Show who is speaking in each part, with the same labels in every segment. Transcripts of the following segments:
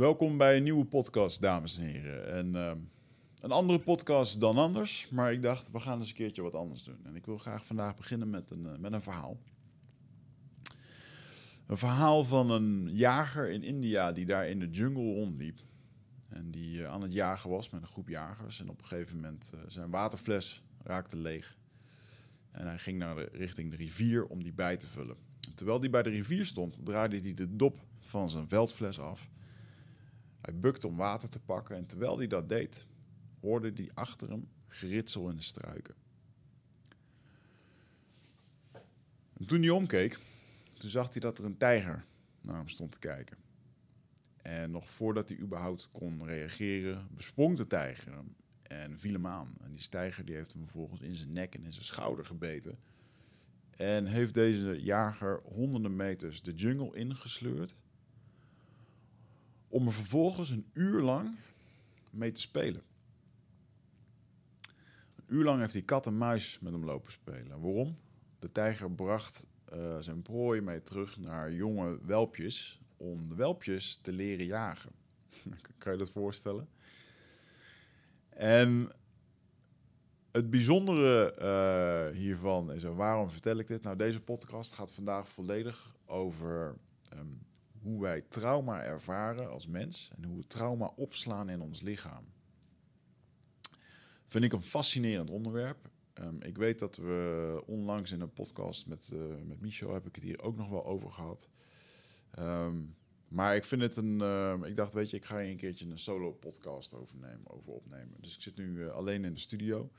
Speaker 1: Welkom bij een nieuwe podcast, dames en heren. En, ehm, een andere podcast dan anders, maar ik dacht, we gaan eens een keertje wat anders doen. En ik wil graag vandaag beginnen met een, eh, met een verhaal. Een verhaal van een jager in India die daar in de jungle rondliep. En die eh, aan het jagen was met een groep jagers. En op een gegeven moment uh, zijn waterfles raakte leeg. En hij ging naar de, richting de rivier om die bij te vullen. terwijl hij bij de rivier stond, draaide hij de dop van zijn veldfles af. Hij bukte om water te pakken en terwijl hij dat deed, hoorde hij achter hem geritsel in de struiken. En toen hij omkeek, toen zag hij dat er een tijger naar hem stond te kijken. En nog voordat hij überhaupt kon reageren, besprong de tijger hem en viel hem aan. En die tijger die heeft hem vervolgens in zijn nek en in zijn schouder gebeten. En heeft deze jager honderden meters de jungle ingesleurd. Om er vervolgens een uur lang mee te spelen. Een uur lang heeft hij kat en muis met hem lopen spelen. Waarom? De tijger bracht uh, zijn prooi mee terug naar jonge welpjes om de welpjes te leren jagen. kan je dat voorstellen? En het bijzondere uh, hiervan is, waarom vertel ik dit? Nou, deze podcast gaat vandaag volledig over um, hoe wij trauma ervaren als mens en hoe we trauma opslaan in ons lichaam. Vind ik een fascinerend onderwerp. Um, ik weet dat we onlangs in een podcast met, uh, met Michel heb ik het hier ook nog wel over gehad. Um, maar ik vind het een. Uh, ik dacht, weet je, ik ga hier een keertje een solo podcast overnemen, over opnemen. Dus ik zit nu uh, alleen in de studio.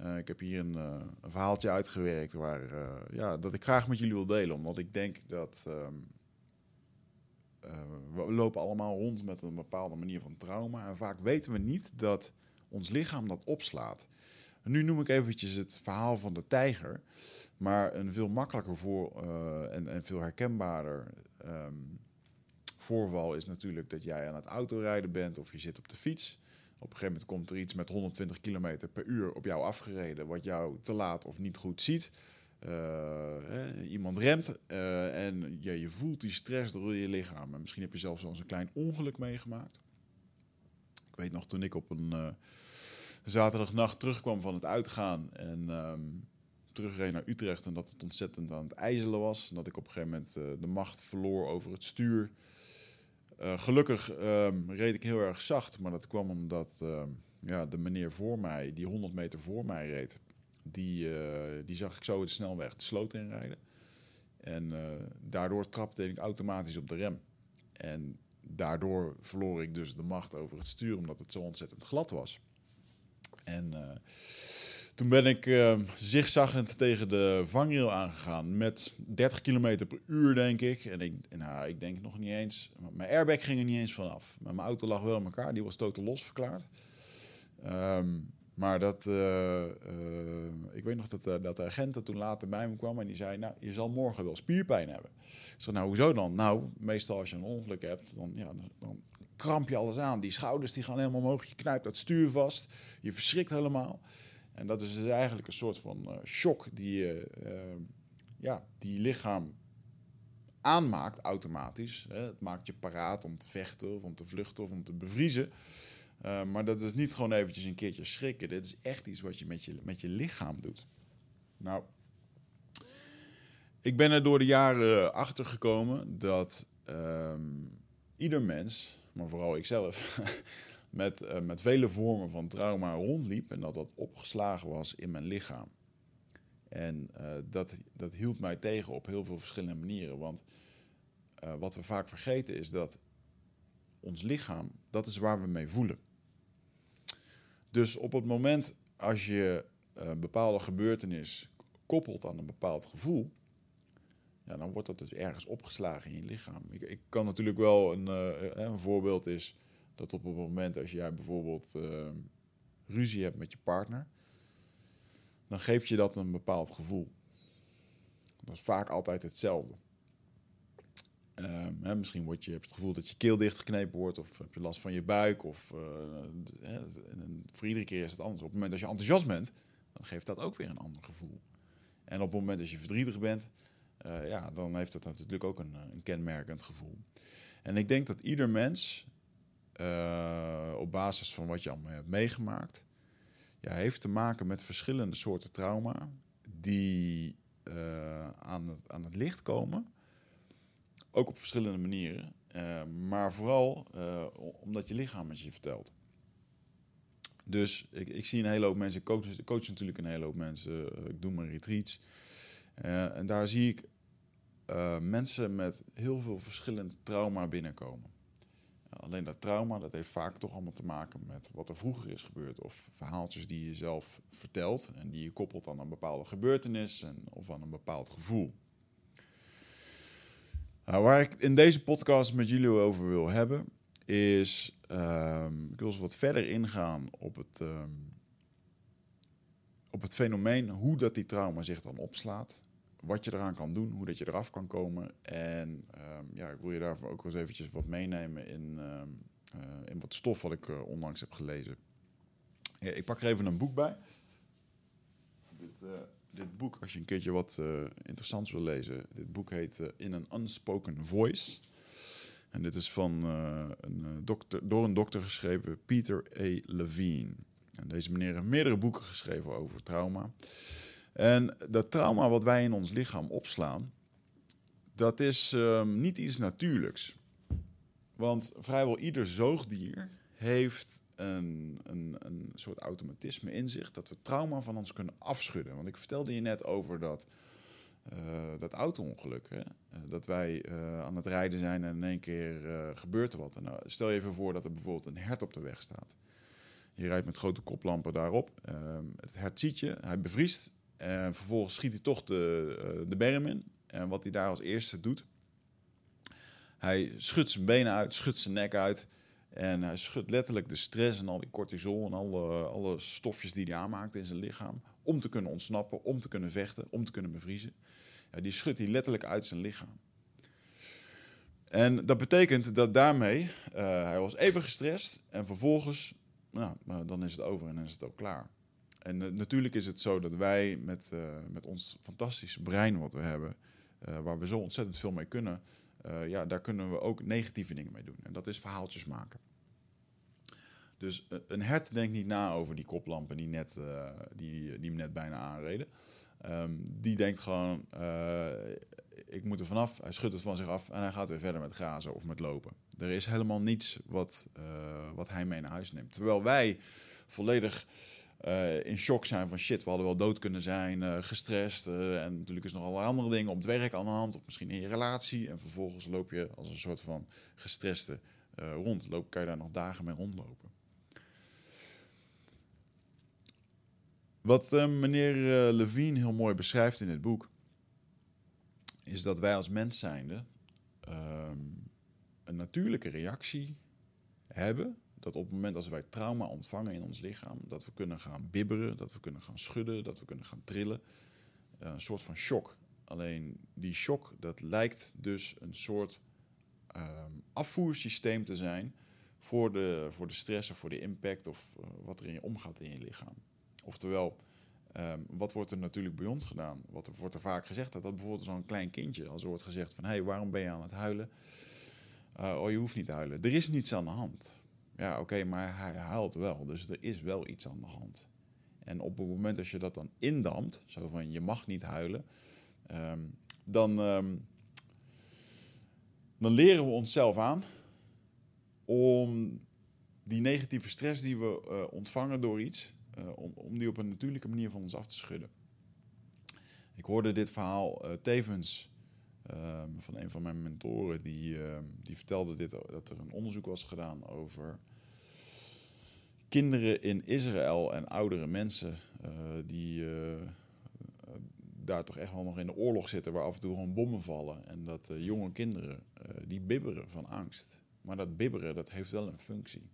Speaker 1: Uh, ik heb hier een, een, verhaaltje uitgewerkt waar, ja, dat ik graag met jullie wil delen. Omdat ik denk dat. We lopen allemaal rond met een bepaalde manier van trauma. En vaak weten we niet dat ons lichaam dat opslaat. Nu noem ik eventjes het verhaal van de tijger. Maar een veel makkelijker voor, en, en, veel herkenbaarder. Um, voorval is natuurlijk dat jij aan het autorijden bent of je zit op de fiets. Op een gegeven moment komt er iets met 120 km per uur op jou afgereden, wat jou te laat of niet goed ziet. Uh, iemand remt uh, en je voelt die stress door je lichaam. En misschien heb je zelfs wel eens een klein ongeluk meegemaakt. Ik weet nog toen ik op een uh, zaterdagnacht terugkwam van het uitgaan en um, terugreed naar Utrecht en dat het ontzettend aan het ijzelen was. En dat ik op een gegeven moment de macht verloor over het stuur. Gelukkig um, reed ik heel erg zacht, maar dat kwam omdat uh, ja, de meneer voor mij, die 100 meter voor mij reed, die, uh, die zag ik zo de snelweg de sloot inrijden. En daardoor trapte ik automatisch op de rem. En daardoor verloor ik dus de macht over het stuur, omdat het zo ontzettend glad was. En toen ben ik uh, zigzaggend tegen de vangrail aangegaan met 30 km per uur, denk ik. En ik, nou, ik denk nog niet eens... Mijn airbag ging er niet eens vanaf. Maar mijn auto lag wel in elkaar. Die was totaal los verklaard. Um, maar dat... Uh, uh, ik weet nog dat, dat de agent toen later bij me kwam en die zei... Nou, je zal morgen wel spierpijn hebben. Ik zei, nou, hoezo dan? Nou, meestal als je een ongeluk hebt, dan, ja, dan, kramp je alles aan. Die schouders die gaan helemaal omhoog. Je knijpt dat stuur vast. Je verschrikt helemaal. En dat is dus eigenlijk een soort van shock die je ja, die lichaam aanmaakt automatisch. Hè. Het maakt je paraat om te vechten of om te vluchten of om te bevriezen. Uh, maar dat is niet gewoon eventjes een keertje schrikken. Dit is echt iets wat je met je, met je lichaam doet. Nou, ik ben er door de jaren achter gekomen dat um, ieder mens, maar vooral ikzelf, met, uh, met vele vormen van trauma rondliep en dat dat opgeslagen was in mijn lichaam. En uh, dat, dat hield mij tegen op heel veel verschillende manieren. Want wat we vaak vergeten is dat ons lichaam, dat is waar we mee voelen. Dus op het moment als je een bepaalde gebeurtenis koppelt aan een bepaald gevoel, ja, dan wordt dat dus ergens opgeslagen in je lichaam. Ik, ik kan natuurlijk wel een, een voorbeeld is dat op het moment als jij bijvoorbeeld uh, ruzie hebt met je partner, dan geeft je dat een bepaald gevoel. Dat is vaak altijd hetzelfde. Hè, misschien je, heb je het gevoel dat je keel dichtgeknepen wordt, of heb je last van je buik, of uh, hè, voor iedere keer is het anders. Op het moment dat je enthousiast bent, dan geeft dat ook weer een ander gevoel. En op het moment dat je verdrietig bent, uh, ja, dan heeft dat natuurlijk ook een, een kenmerkend gevoel. En ik denk dat ieder mens op basis van wat je allemaal hebt meegemaakt, ja, heeft te maken met verschillende soorten trauma die aan, aan het licht komen. Ook op verschillende manieren. maar vooral omdat je lichaam het je vertelt. Dus ik, ik zie een hele hoop mensen, ik coach, natuurlijk een hele hoop mensen, eh, ik doe mijn retreats. En daar zie ik mensen met heel veel verschillend trauma binnenkomen. alleen dat trauma, dat heeft vaak toch allemaal te maken met wat er vroeger is gebeurd. Of verhaaltjes die je zelf vertelt en die je koppelt aan een bepaalde gebeurtenis en, of aan een bepaald gevoel. Nou, waar ik in deze podcast met jullie over wil hebben, is, um, ik wil eens wat verder ingaan op het, um, op het fenomeen hoe dat die trauma zich dan opslaat. Wat je eraan kan doen, hoe dat je eraf kan komen. En um, ja, ik wil je daarvoor ook eens eventjes wat meenemen in, uh, in wat stof wat ik uh, onlangs heb gelezen. Ja, ik pak er even een boek bij. Dit, uh, dit boek, als je een keertje wat interessants wil lezen. Dit boek heet In an Unspoken Voice. En dit is van uh, een dokter, door een dokter geschreven, Peter A. Levine. En deze meneer heeft meerdere boeken geschreven over trauma. En dat trauma wat wij in ons lichaam opslaan, dat is um, niet iets natuurlijks. Want vrijwel ieder zoogdier heeft een, een, een soort automatisme in zich dat we trauma van ons kunnen afschudden. Want ik vertelde je net over dat uh, dat auto-ongeluk. Hè? Uh, dat wij uh, aan het rijden zijn en in één keer gebeurt er wat. Stel je even voor dat er bijvoorbeeld een hert op de weg staat. Je rijdt met grote koplampen daarop. Ehm, het hert ziet je, hij bevriest. En vervolgens schiet hij toch de, de berm in. En wat hij daar als eerste doet... Hij schudt zijn benen uit, schudt zijn nek uit... En hij schudt letterlijk de stress en al die cortisol en alle, alle stofjes die hij aanmaakt in zijn lichaam. Om te kunnen ontsnappen, om te kunnen vechten, om te kunnen bevriezen. Ja, die schudt hij letterlijk uit zijn lichaam. En dat betekent dat daarmee, uh, hij was even gestrest en vervolgens, nou, dan is het over en dan is het ook klaar. En uh, natuurlijk is het zo dat wij met, met ons fantastische brein wat we hebben, waar we zo ontzettend veel mee kunnen, ja, daar kunnen we ook negatieve dingen mee doen. En dat is verhaaltjes maken. Dus een hert denkt niet na over die koplampen die, net, die, die hem net bijna aanreden. Um, die denkt gewoon, ik moet er vanaf. Hij schudt het van zich af en hij gaat weer verder met grazen of met lopen. Er is helemaal niets wat, wat hij mee naar huis neemt. Terwijl wij volledig uh, in shock zijn van shit, we hadden wel dood kunnen zijn, gestrest. en natuurlijk is nog allerlei andere dingen op het werk aan de hand of misschien in je relatie. En vervolgens loop je als een soort van gestreste rond. Loop, kan je daar nog dagen mee rondlopen. Wat meneer Levine heel mooi beschrijft in het boek, is dat wij als mens zijnde um, een natuurlijke reactie hebben. Dat op het moment als wij trauma ontvangen in ons lichaam, dat we kunnen gaan bibberen, dat we kunnen gaan schudden, dat we kunnen gaan trillen. Uh, een soort van shock. Alleen die shock, dat lijkt dus een soort um, afvoersysteem te zijn voor de, voor de stress of voor de impact of wat er in je omgaat in je lichaam. Oftewel, um, wat wordt er natuurlijk bij ons gedaan? Wat wordt er vaak gezegd? Dat, dat bijvoorbeeld zo'n klein kindje, als er wordt gezegd van... hé, hey, waarom ben je aan het huilen? Uh, oh, je hoeft niet te huilen. Er is niets aan de hand. Ja, oké, maar hij huilt wel. Dus er is wel iets aan de hand. En op het moment dat je dat dan indampt, zo van je mag niet huilen... Um, dan, um, dan leren we onszelf aan om die negatieve stress die we uh, ontvangen door iets uh, om, om die op een natuurlijke manier van ons af te schudden. Ik hoorde dit verhaal uh, tevens uh, van een van mijn mentoren, die, ehm, die vertelde dit, dat er een onderzoek was gedaan over kinderen in Israël en oudere mensen eh, die daar toch echt wel nog in de oorlog zitten, waar af en toe gewoon bommen vallen. En dat jonge kinderen, die bibberen van angst. Maar dat bibberen, dat heeft wel een functie.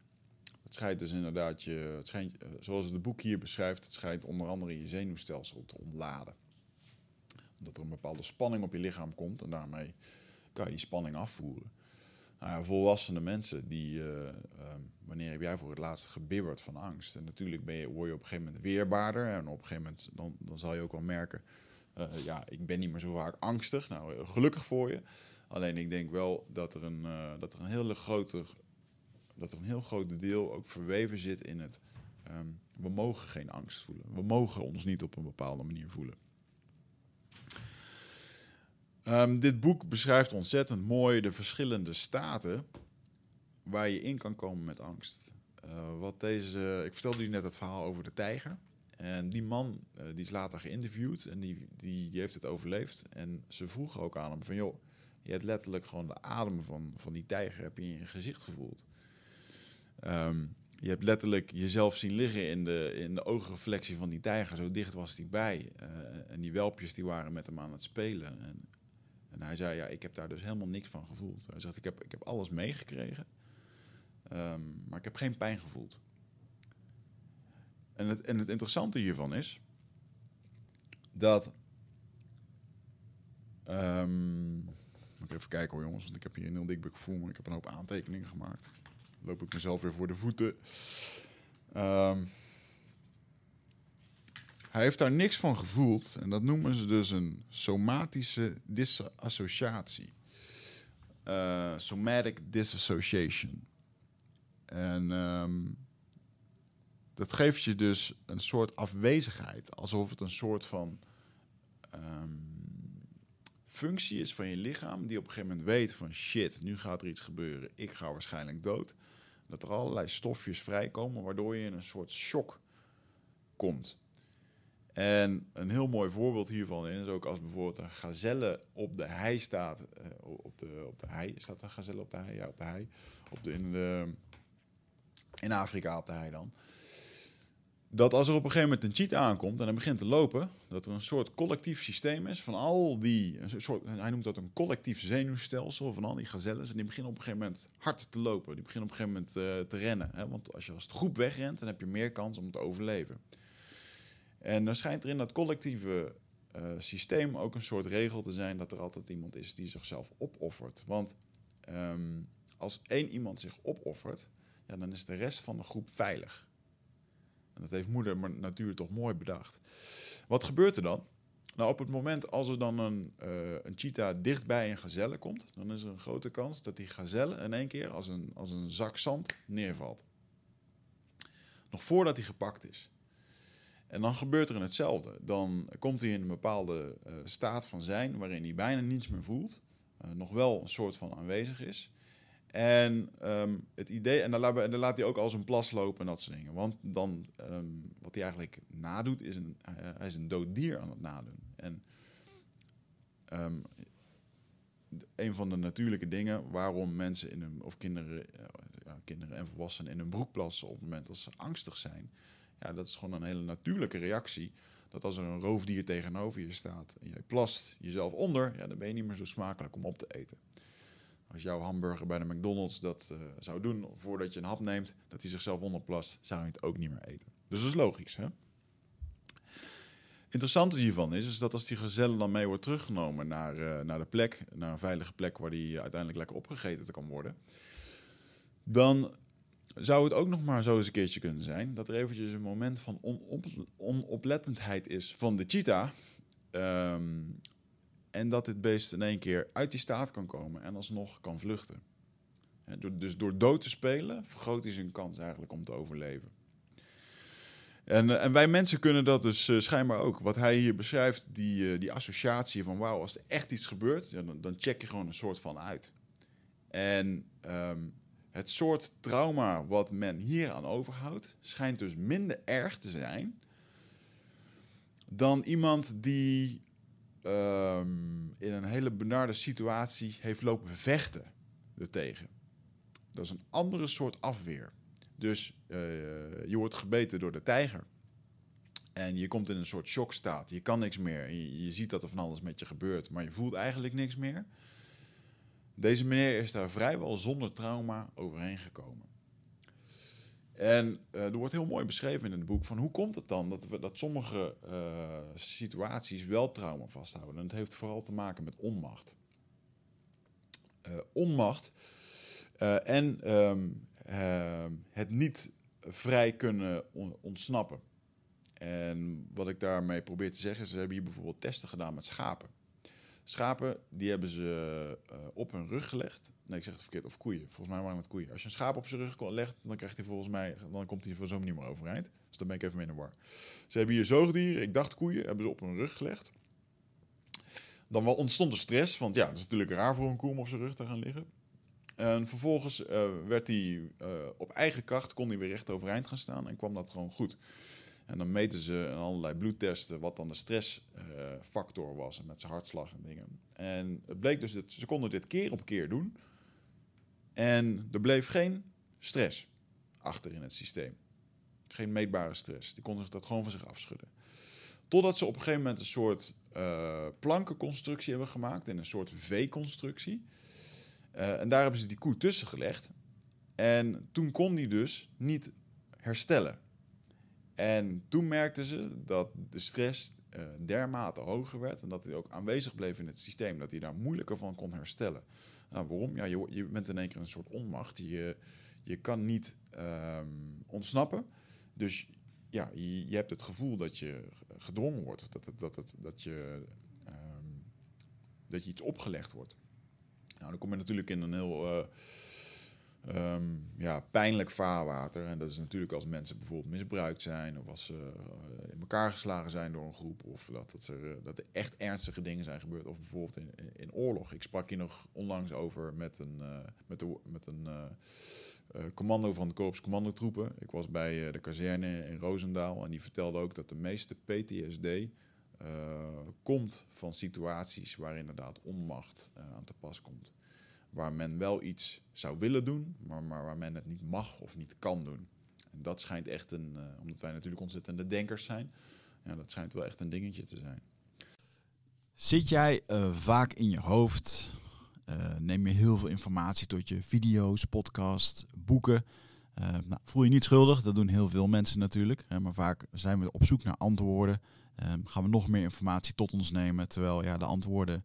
Speaker 1: Het schijnt dus inderdaad, je, het schijnt, eh, zoals het boek hier beschrijft, het schijnt onder andere je zenuwstelsel te ontladen. Omdat er een bepaalde spanning op je lichaam komt en daarmee kan je die spanning afvoeren. Nou volwassene mensen, die, uh, uh, wanneer heb jij voor het laatst gebibberd van angst? En natuurlijk ben je, word je op een gegeven moment weerbaarder en op een gegeven moment dan, dan zal je ook wel merken, uh, ja, ik ben niet meer zo vaak angstig. Nou, gelukkig voor je. Alleen ik denk wel dat er een, dat er een hele grote dat er een heel groot deel ook verweven zit in het... ehm, we mogen geen angst voelen. We mogen ons niet op een bepaalde manier voelen. Ehm, dit boek beschrijft ontzettend mooi de verschillende staten waar je in kan komen met angst. Eh, wat deze, ik vertelde jullie net het verhaal over de tijger. En die man eh, die is later geïnterviewd en die, die, die heeft het overleefd. En ze vroegen ook aan hem van joh, je hebt letterlijk gewoon de adem van, van die tijger heb je in je gezicht gevoeld. Ehm, je hebt letterlijk jezelf zien liggen in de, in de oogreflectie van die tijger. Zo dicht was hij bij. Eh, en die welpjes die waren met hem aan het spelen. En, en hij zei, ja, ik heb daar dus helemaal niks van gevoeld. Hij zegt, ik heb, ik heb alles meegekregen. Ehm, maar ik heb geen pijn gevoeld. En het, en het interessante hiervan is dat. ehm, moet ik even kijken hoor, jongens, want ik heb hier een heel dik gevoel, maar ik heb een hoop aantekeningen gemaakt. Loop ik mezelf weer voor de voeten. Ehm, hij heeft daar niks van gevoeld en dat noemen ze dus een somatische disassociatie. Eh, somatic disassociation. En ehm, dat geeft je dus een soort afwezigheid, alsof het een soort van ehm, functie is van je lichaam, die op een gegeven moment weet van shit, nu gaat er iets gebeuren, ik ga waarschijnlijk dood. Dat er allerlei stofjes vrijkomen, waardoor je in een soort shock komt. En een heel mooi voorbeeld hiervan is ook als bijvoorbeeld een gazelle op de hei staat. eh, op, de, op de hei, staat een gazelle op de hei? Ja, op de hei. Op de, in, de, in Afrika op de hei dan. Dat als er op een gegeven moment een cheetah aankomt en hij begint te lopen, dat er een soort collectief systeem is van al die, een soort, hij noemt dat een collectief zenuwstelsel van al die gazelles. En die beginnen op een gegeven moment hard te lopen. Die beginnen op een gegeven moment eh, te rennen. Hè? Want als je als groep wegrent, dan heb je meer kans om te overleven. En dan schijnt er in dat collectieve eh, systeem ook een soort regel te zijn dat er altijd iemand is die zichzelf opoffert. Want ehm, als één iemand zich opoffert, ja, dan is de rest van de groep veilig. En dat heeft moeder natuur toch mooi bedacht. Wat gebeurt er dan? Nou, op het moment als er dan een, eh, een cheetah dichtbij een gazelle komt, dan is er een grote kans dat die gazelle in één keer als een, als een zak zand neervalt. Nog voordat hij gepakt is. En dan gebeurt er hetzelfde. Dan komt hij in een bepaalde eh, staat van zijn waarin hij bijna niets meer voelt. eh, nog wel een soort van aanwezig is. En ehm, het idee, en dan laat, dan laat hij ook als een plas lopen en dat soort dingen. Want dan, ehm, wat hij eigenlijk nadoet, is een, eh, hij is een dood dier aan het nadoen. En ehm, een van de natuurlijke dingen waarom mensen in hun, of kinderen, ja, kinderen en volwassenen in hun broek plassen op het moment dat ze angstig zijn, ja, dat is gewoon een hele natuurlijke reactie. Dat als er een roofdier tegenover je staat en jij plast jezelf onder, ja, dan ben je niet meer zo smakelijk om op te eten. Als jouw hamburger bij de McDonald's dat eh, zou doen voordat je een hap neemt, dat hij zichzelf onderplast, zou je het ook niet meer eten. Dus dat is logisch. Hè? Interessante hiervan is, is dat als die gazelle dan mee wordt teruggenomen naar, eh, naar de plek, naar een veilige plek waar die uiteindelijk lekker opgegeten kan worden, dan zou het ook nog maar zo eens een keertje kunnen zijn dat er eventjes een moment van onop, onoplettendheid is van de cheetah. Ehm, en dat dit beest in één keer uit die staat kan komen en alsnog kan vluchten. Dus door dood te spelen vergroot hij zijn kans eigenlijk om te overleven. En, eh, en wij mensen kunnen dat dus eh, schijnbaar ook. Wat hij hier beschrijft, die, eh, die associatie van wauw, als er echt iets gebeurt, dan, dan check je gewoon een soort van uit. En ehm, het soort trauma wat men hier aan overhoudt, schijnt dus minder erg te zijn dan iemand die ehm, in een hele benarde situatie heeft lopen vechten ertegen. Dat is een andere soort afweer. Dus eh, je wordt gebeten door de tijger. En je komt in een soort shockstaat. Je kan niks meer. Je, je ziet dat er van alles met je gebeurt, maar je voelt eigenlijk niks meer. Deze meneer is daar vrijwel zonder trauma overheen gekomen. En eh, er wordt heel mooi beschreven in het boek van hoe komt het dan dat, we, dat sommige eh, situaties wel trauma vasthouden. En het heeft vooral te maken met onmacht. Eh, onmacht en ehm, ehm, het niet vrij kunnen on- ontsnappen. En wat ik daarmee probeer te zeggen is, ze hebben hier bijvoorbeeld testen gedaan met schapen. Schapen, die hebben ze uh, op hun rug gelegd. Nee, ik zeg het verkeerd. Of koeien. Volgens mij waren het koeien. Als je een schaap op zijn rug legt, dan krijgt hij volgens mij... Dan komt hij voor zo'n niet meer overeind. Dus dan ben ik even mee de war. Ze hebben hier zoogdieren, ik dacht koeien, hebben ze op hun rug gelegd. Dan ontstond er stress, want ja, het is natuurlijk raar voor een koe om op zijn rug te gaan liggen. En vervolgens uh, werd hij uh, op eigen kracht, kon hij weer recht overeind gaan staan en kwam dat gewoon goed. En dan meten ze allerlei bloedtesten wat dan de stressfactor was met zijn hartslag en dingen. En het bleek dus dat ze konden dit keer op keer doen. En er bleef geen stress achter in het systeem. Geen meetbare stress. Die konden dat gewoon van zich afschudden. Totdat ze op een gegeven moment een soort uh, plankenconstructie hebben gemaakt. In een soort V-constructie. Uh, en daar hebben ze die koe tussen gelegd. En toen kon die dus niet herstellen. En toen merkten ze dat de stress uh, dermate hoger werd en dat hij ook aanwezig bleef in het systeem, dat hij daar moeilijker van kon herstellen. Nou, waarom? Ja, je, je bent in één keer een soort onmacht. Je, je kan niet um, ontsnappen. Dus ja, je, je, hebt het gevoel dat je gedrongen wordt, dat, het, dat, het, dat, je, um, dat je iets opgelegd wordt. Nou, dan kom je natuurlijk in een heel uh, um, ja, pijnlijk vaarwater. En dat is natuurlijk als mensen bijvoorbeeld misbruikt zijn, of als ze uh, in elkaar geslagen zijn door een groep, of dat, dat, er, dat er echt ernstige dingen zijn gebeurd, of bijvoorbeeld in, in oorlog. Ik sprak hier nog onlangs over met een, uh, met de, met een commando van de Korps Commandotroepen. Ik was bij de kazerne in Roosendaal en die vertelde ook dat de meeste PTSD komt van situaties waar inderdaad onmacht aan te pas komt waar men wel iets zou willen doen, maar, maar waar men het niet mag of niet kan doen. En dat schijnt echt een, uh, omdat wij natuurlijk ontzettende denkers zijn, ja, dat schijnt wel echt een dingetje te zijn.
Speaker 2: Zit jij uh, vaak in je hoofd? Uh, neem je heel veel informatie tot je video's, podcasts, boeken? Nou, voel je niet schuldig, dat doen heel veel mensen natuurlijk. Hè, maar vaak zijn we op zoek naar antwoorden. gaan we nog meer informatie tot ons nemen, terwijl ja, de antwoorden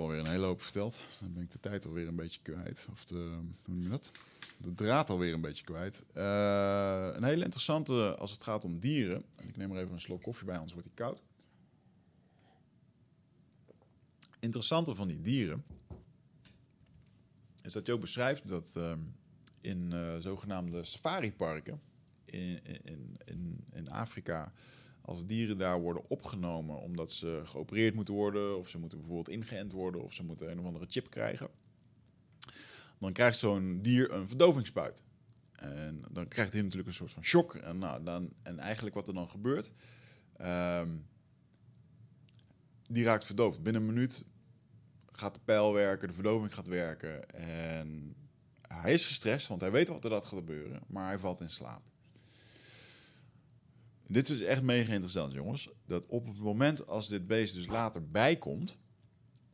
Speaker 1: alweer een hele hoop verteld. Dan ben ik de tijd alweer een beetje kwijt. Of de, hoe noem je dat? de draad alweer een beetje kwijt. Uh, een hele interessante als het gaat om dieren. Ik neem er even een slok koffie bij, anders wordt hij koud. Interessante van die dieren is dat je ook beschrijft dat uh, in uh, zogenaamde safariparken in, in, in Afrika, als dieren daar worden opgenomen omdat ze geopereerd moeten worden, of ze moeten bijvoorbeeld ingeënt worden, of ze moeten een of andere chip krijgen dan krijgt zo'n dier een verdovingsspuit. En dan krijgt hij natuurlijk een soort van shock. En, nou, dan, en eigenlijk wat er dan gebeurt, um, die raakt verdoofd. Binnen een minuut gaat de pijl werken, de verdoving gaat werken. En hij is gestrest, want hij weet wat er dat gaat gebeuren, maar hij valt in slaap. Dit is echt mega interessant, jongens. Dat op het moment als dit beest dus later bijkomt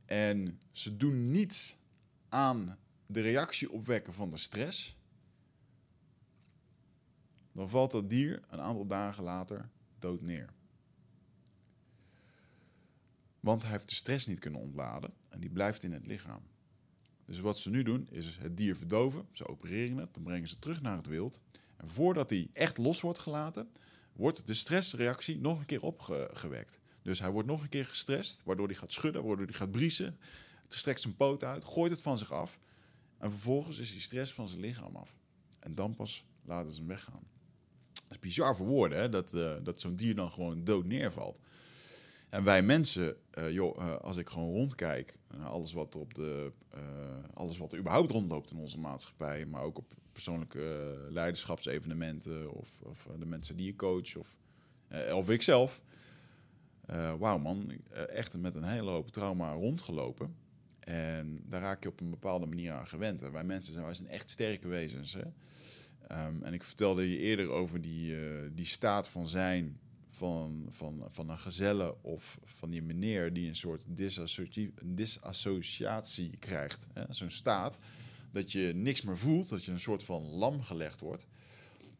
Speaker 1: en ze doen niets aan de reactie opwekken van de stress, dan valt dat dier een aantal dagen later dood neer. Want hij heeft de stress niet kunnen ontladen en die blijft in het lichaam. Dus wat ze nu doen, is het dier verdoven. Ze opereren het, dan brengen ze terug naar het wild. En voordat hij echt los wordt gelaten, wordt de stressreactie nog een keer opgewekt. Dus hij wordt nog een keer gestrest, waardoor hij gaat schudden, waardoor hij gaat briesen. Het strekt zijn poot uit, gooit het van zich af. En vervolgens is die stress van zijn lichaam af. En dan pas laten ze hem weggaan. Dat is bizar voor woorden, hè? dat, uh, dat zo'n dier dan gewoon dood neervalt. En wij mensen, uh, joh, uh, als ik gewoon rondkijk naar alles wat op de, alles wat er überhaupt rondloopt in onze maatschappij, maar ook op persoonlijke leiderschapsevenementen of, of de mensen die je coach of, of ik zelf. Wauw man, echt met een hele hoop trauma rondgelopen. En daar raak je op een bepaalde manier aan gewend. En wij mensen zijn, wij zijn echt sterke wezens. Hè? Um, en ik vertelde je eerder over die, die staat van zijn van, van, van een gezelle of van die meneer die een soort disassoci disassociatie krijgt. Zo'n staat dat je niks meer voelt, dat je een soort van lam gelegd wordt.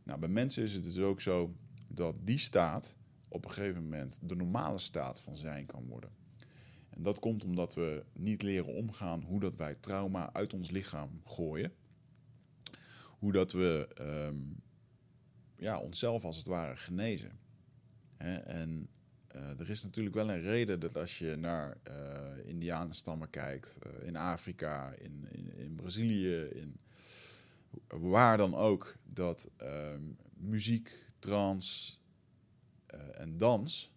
Speaker 1: Nou, bij mensen is het dus ook zo dat die staat op een gegeven moment de normale staat van zijn kan worden. En dat komt omdat we niet leren omgaan hoe dat wij trauma uit ons lichaam gooien. Hoe dat we um, ja, onszelf als het ware genezen. En uh, er is natuurlijk wel een reden dat als je naar uh, Indianenstammen kijkt, uh, in Afrika, in, in, Brazilië, in waar dan ook, dat um, muziek, trance en dans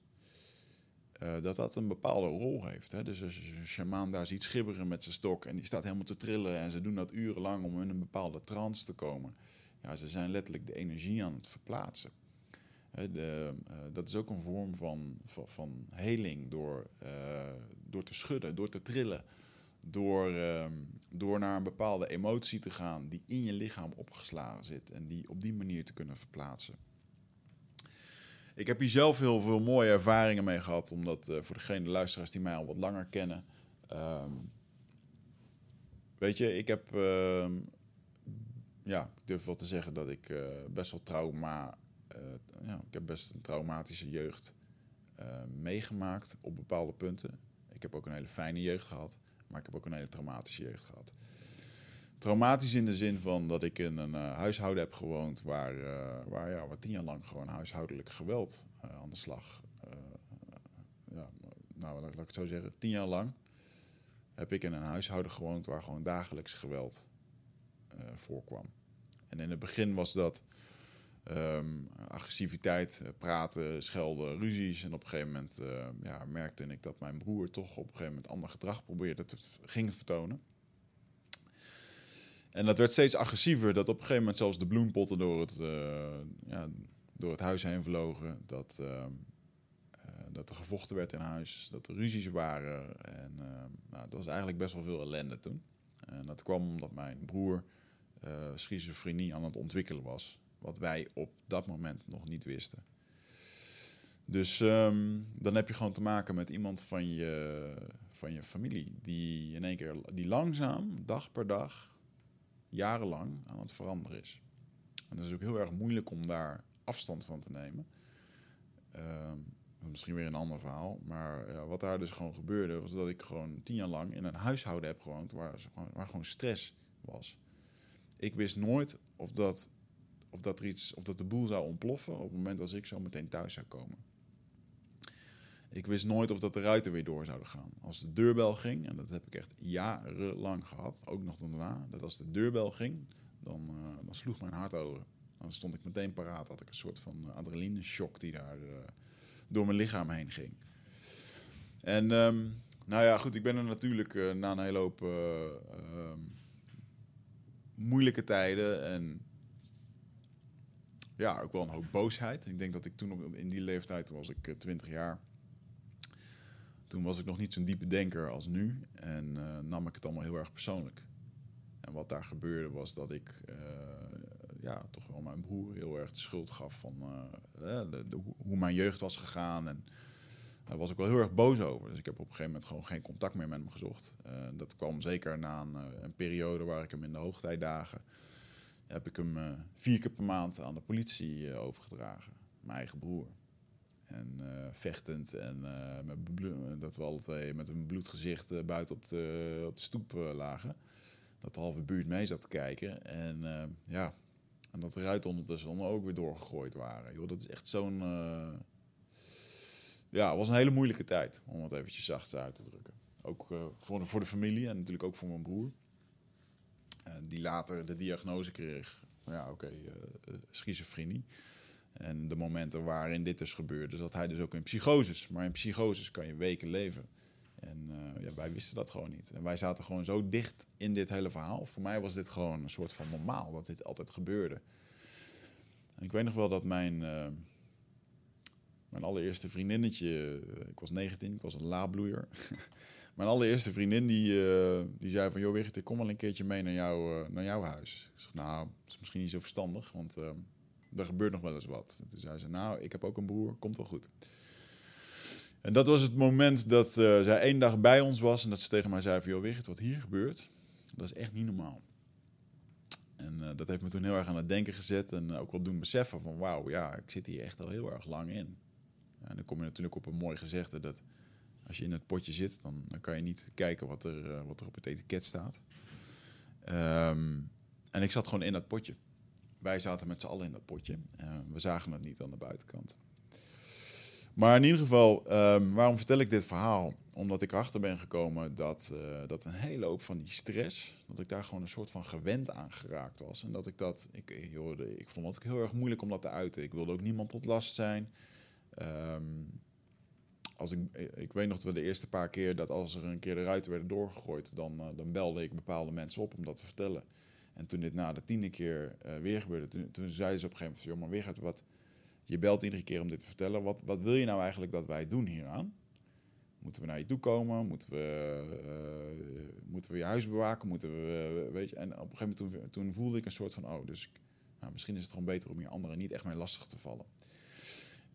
Speaker 1: dat dat een bepaalde rol heeft. Hè? Dus als je een shamaan daar ziet schibberen met zijn stok en die staat helemaal te trillen en ze doen dat urenlang om in een bepaalde trance te komen. Ja, ze zijn letterlijk de energie aan het verplaatsen. De, uh, dat is ook een vorm van, van, van heling door, uh, door te schudden, door te trillen. Door, uh, door naar een bepaalde emotie te gaan die in je lichaam opgeslagen zit en die op die manier te kunnen verplaatsen. Ik heb hier zelf heel veel mooie ervaringen mee gehad. Omdat voor degene de luisteraars die mij al wat langer kennen. Um, weet je, ik heb. Uh, ja, ik durf wel te zeggen dat ik best wel trauma. Uh, ja, ik heb best een traumatische jeugd meegemaakt op bepaalde punten. Ik heb ook een hele fijne jeugd gehad. Maar ik heb ook een hele traumatische jeugd gehad. Traumatisch in de zin van dat ik in een uh, huishouden heb gewoond waar, waar, ja, waar tien jaar lang gewoon huishoudelijk geweld aan de slag. ja, nou, laat, laat, ik het zo zeggen. Tien jaar lang heb ik in een huishouden gewoond waar gewoon dagelijks geweld voorkwam. En in het begin was dat um, agressiviteit, praten, schelden, ruzies. En op een gegeven moment ja, merkte ik dat mijn broer toch op een gegeven moment ander gedrag probeerde te ging vertonen. En dat werd steeds agressiever. Dat op een gegeven moment zelfs de bloempotten door het, uh, ja, door het huis heen vlogen. Dat, uh, dat er gevochten werd in huis. Dat er ruzies waren. En nou, dat was eigenlijk best wel veel ellende toen. En dat kwam omdat mijn broer schizofrenie aan het ontwikkelen was. Wat wij op dat moment nog niet wisten. Dus um, dan heb je gewoon te maken met iemand van je, van je familie. Die in één keer, die langzaam, dag per dag, jarenlang aan het veranderen is. En dat is ook heel erg moeilijk om daar afstand van te nemen. Uh, misschien weer een ander verhaal. Maar wat daar dus gewoon gebeurde, was dat ik gewoon tien jaar lang in een huishouden heb gewoond waar, waar gewoon stress was. Ik wist nooit of dat, of dat er iets, of dat de boel zou ontploffen op het moment als ik zo meteen thuis zou komen. Ik wist nooit of dat de ruiten weer door zouden gaan. Als de deurbel ging, en dat heb ik echt jarenlang gehad, ook nog daarna, dat als de deurbel ging, dan, uh, dan sloeg mijn hart over. Dan stond ik meteen paraat, had ik een soort van adrenaline shock die daar uh, door mijn lichaam heen ging. En um, nou ja, goed, ik ben er natuurlijk na een hele hoop um, moeilijke tijden en ja, ook wel een hoop boosheid. Ik denk dat ik toen in die leeftijd, toen was ik 20 jaar, toen was ik nog niet zo'n diepe denker als nu en uh, nam ik het allemaal heel erg persoonlijk. En wat daar gebeurde was dat ik uh, ja, toch wel mijn broer heel erg de schuld gaf van uh, hoe mijn jeugd was gegaan. En daar was ik wel heel erg boos over. Dus ik heb op een gegeven moment gewoon geen contact meer met hem gezocht. dat kwam zeker na een, een, periode waar ik hem in de hoogtijdagen... heb ik hem vier keer per maand aan de politie overgedragen. Mijn eigen broer. En uh, vechtend en met dat we alle twee met een bloed gezicht uh, buiten op de, op de stoep lagen. Dat de halve buurt mee zat te kijken. En ja, En dat de ruiten ondertussen ook weer doorgegooid waren. Joh, dat is echt zo'n... Ja, het was een hele moeilijke tijd, om het eventjes zacht uit te drukken. Ook voor, voor de familie en natuurlijk ook voor mijn broer. Uh, die later de diagnose kreeg, ja oké, okay, schizofrenie. En de momenten waarin dit dus gebeurde, zat hij dus ook in psychoses. Maar in psychoses kan je weken leven. En uh, ja, wij wisten dat gewoon niet. En wij zaten gewoon zo dicht in dit hele verhaal. Voor mij was dit gewoon een soort van normaal, dat dit altijd gebeurde. Ik weet nog wel dat mijn, mijn allereerste vriendinnetje, uh, ik was 19, ik was een laabloeier. mijn allereerste vriendin die, die zei van, joh Wigert, ik kom wel een keertje mee naar, jou, naar jouw huis. Ik zeg, nou, dat is misschien niet zo verstandig, want er gebeurt nog wel eens wat. Toen zei ze, nou, ik heb ook een broer, komt wel goed. En dat was het moment dat zij één dag bij ons was en dat ze tegen mij zei van, joh Wigert, wat hier gebeurt, dat is echt niet normaal. En dat heeft me toen heel erg aan het denken gezet en ook wel doen beseffen van, wauw, ja, ik zit hier echt al heel erg lang in. En dan kom je natuurlijk op een mooi gezegde dat als je in het potje zit, dan, dan kan je niet kijken wat er, uh, wat er op het etiket staat. Um, en ik zat gewoon in dat potje. Wij zaten met z'n allen in dat potje. we zagen het niet aan de buitenkant. Maar in ieder geval, um, waarom vertel ik dit verhaal? Omdat ik erachter ben gekomen dat, uh, dat een hele hoop van die stress, dat ik daar gewoon een soort van gewend aan geraakt was. En dat ik dat, ik, joh, ik vond ook heel erg moeilijk om dat te uiten. Ik wilde ook niemand tot last zijn. Um, als ik, ik weet nog dat we de eerste paar keer dat als er een keer de ruiten werden doorgegooid, dan, uh, dan belde ik bepaalde mensen op om dat te vertellen. En toen dit na de tiende keer uh, weer gebeurde, toen, zeiden ze op een gegeven moment: joh, maar gaat wat je belt iedere keer om dit te vertellen. Wat, wat wil je nou eigenlijk dat wij doen hieraan? Moeten we naar je toe komen? Moeten we, uh, moeten we je huis bewaken? Moeten we, weet je? En op een gegeven moment toen, toen, voelde ik een soort van, oh, dus nou, misschien is het gewoon beter om je anderen niet echt mee lastig te vallen.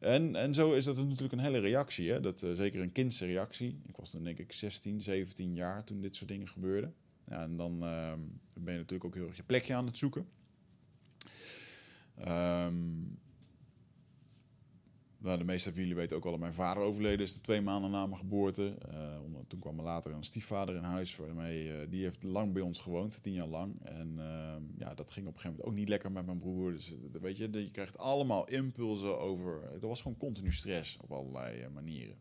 Speaker 1: En, en zo is dat natuurlijk een hele reactie. Hè? Dat, uh, zeker een kindse reactie. Ik was dan denk ik 16, 17 jaar toen dit soort dingen gebeurden. Ja, en dan ehm, ben je natuurlijk ook heel erg je plekje aan het zoeken. Um, nou, de meeste van jullie weten ook wel dat mijn vader overleden is twee maanden na mijn geboorte. Uh, toen kwam er later een stiefvader in huis, waarmee, uh, die heeft lang bij ons gewoond, tien jaar lang. En uh, ja, dat ging op een gegeven moment ook niet lekker met mijn broer. Dus weet je, je krijgt allemaal impulsen over. Er was gewoon continu stress op allerlei manieren.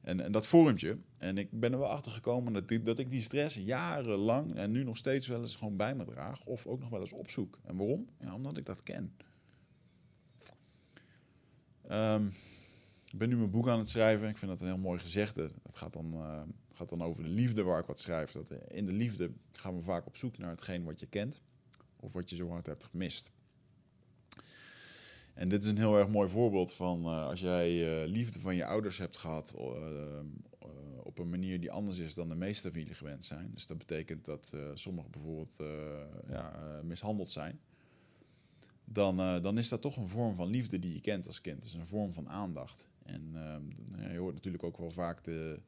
Speaker 1: En, en dat vormt je. En ik ben er wel achter gekomen dat, dat ik die stress jarenlang en nu nog steeds wel eens gewoon bij me draag. Of ook nog wel eens opzoek. En waarom? Ja, omdat ik dat ken. Um, ik ben nu mijn boek aan het schrijven. Ik vind dat een heel mooi gezegde. Het gaat dan, uh, gaat dan over de liefde waar ik wat schrijf. Dat in de liefde gaan we vaak op zoek naar hetgeen wat je kent. Of wat je zo hard hebt gemist. En dit is een heel erg mooi voorbeeld van uh, als jij liefde van je ouders hebt gehad op een manier die anders is dan de meeste van jullie gewend zijn. Dus dat betekent dat sommigen bijvoorbeeld ja, mishandeld zijn dan, uh, dan is dat toch een vorm van liefde die je kent als kind. Dus een vorm van aandacht. En uh, je hoort natuurlijk ook wel vaak de,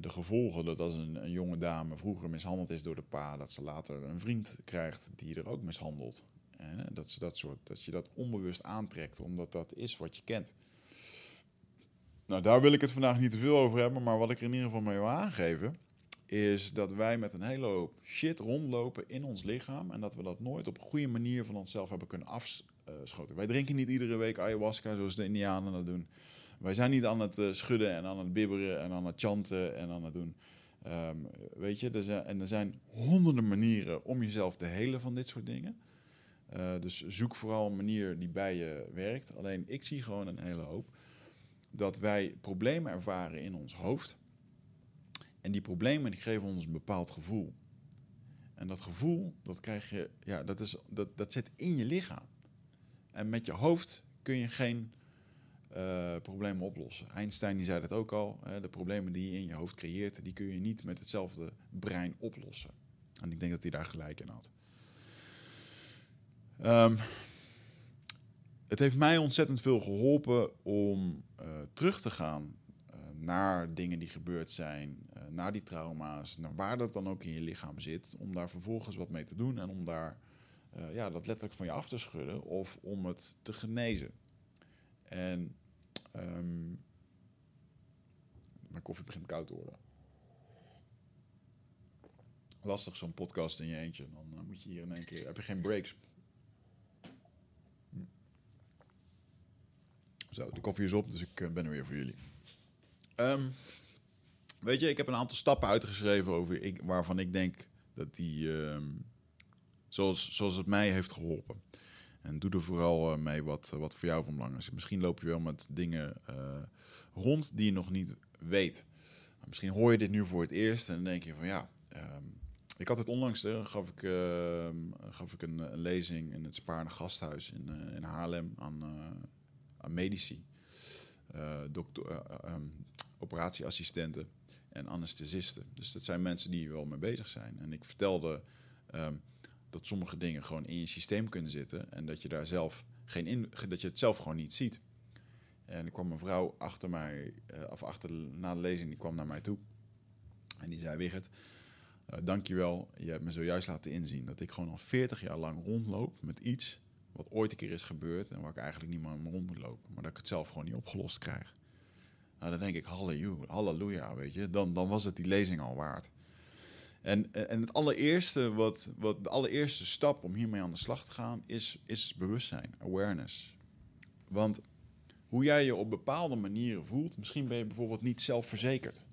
Speaker 1: de gevolgen dat als een, een, jonge dame vroeger mishandeld is door de pa, dat ze later een vriend krijgt die er ook mishandelt. En, dat, dat, soort, dat je dat onbewust aantrekt, omdat dat is wat je kent. Nou, daar wil ik het vandaag niet te veel over hebben, maar wat ik er in ieder geval mee wil aangeven, is dat wij met een hele hoop shit rondlopen in ons lichaam en dat we dat nooit op een goede manier van onszelf hebben kunnen afschoten. Wij drinken niet iedere week ayahuasca zoals de Indianen dat doen. Wij zijn niet aan het uh, schudden en aan het bibberen en aan het chanten en aan het doen. Um, weet je, er zijn, en er zijn honderden manieren om jezelf te helen van dit soort dingen. Uh, dus zoek vooral een manier die bij je werkt. Alleen ik zie gewoon een hele hoop dat wij problemen ervaren in ons hoofd en die problemen die geven ons een bepaald gevoel. En dat gevoel, dat krijg je, ja, dat, is, dat, dat zit in je lichaam. En met je hoofd kun je geen uh, problemen oplossen. Einstein die zei dat ook al. Hè, de problemen die je in je hoofd creëert, die kun je niet met hetzelfde brein oplossen. En ik denk dat hij daar gelijk in had. Um, het heeft mij ontzettend veel geholpen om uh, terug te gaan uh, naar dingen die gebeurd zijn, eh, naar die trauma's, naar waar dat dan ook in je lichaam zit, om daar vervolgens wat mee te doen en om daar eh, ja, dat letterlijk van je af te schudden of om het te genezen. En ehm, mijn koffie begint koud te worden. Lastig zo'n podcast in je eentje. Dan eh, moet je hier in één keer. Heb je geen breaks? Zo, de koffie is op, dus ik ben er weer voor jullie. Um, weet je, ik heb een aantal stappen uitgeschreven over ik, waarvan ik denk dat die, ehm, zoals, zoals het mij heeft geholpen. En doe er vooral eh, mee wat, wat voor jou van belang is. Misschien loop je wel met dingen eh, rond die je nog niet weet. Misschien hoor je dit nu voor het eerst en dan denk je van ja, ehm, ik had het onlangs, gaf ik, ehm, gaf ik een, een, lezing in het Spaarne Gasthuis in, in Haarlem aan, aan medici, dokter, operatieassistenten en anesthesisten. Dus dat zijn mensen die hier wel mee bezig zijn. En ik vertelde dat sommige dingen gewoon in je systeem kunnen zitten en dat je daar zelf geen in, dat je het zelf gewoon niet ziet. En er kwam een vrouw achter mij, uh, of achter na de lezing, die kwam naar mij toe. En die zei: Wigert, uh, dankjewel. Je hebt me zojuist laten inzien dat ik gewoon al 40 jaar lang rondloop met iets wat ooit een keer is gebeurd en waar ik eigenlijk niet meer mee rond moet lopen, maar dat ik het zelf gewoon niet opgelost krijg. Nou, dan denk ik: halleluja, weet je. Dan, dan was het die lezing al waard. En, en het allereerste, wat, wat, de allereerste stap om hiermee aan de slag te gaan, is, is bewustzijn, awareness. Want hoe jij je op bepaalde manieren voelt, misschien ben je bijvoorbeeld niet zelfverzekerd.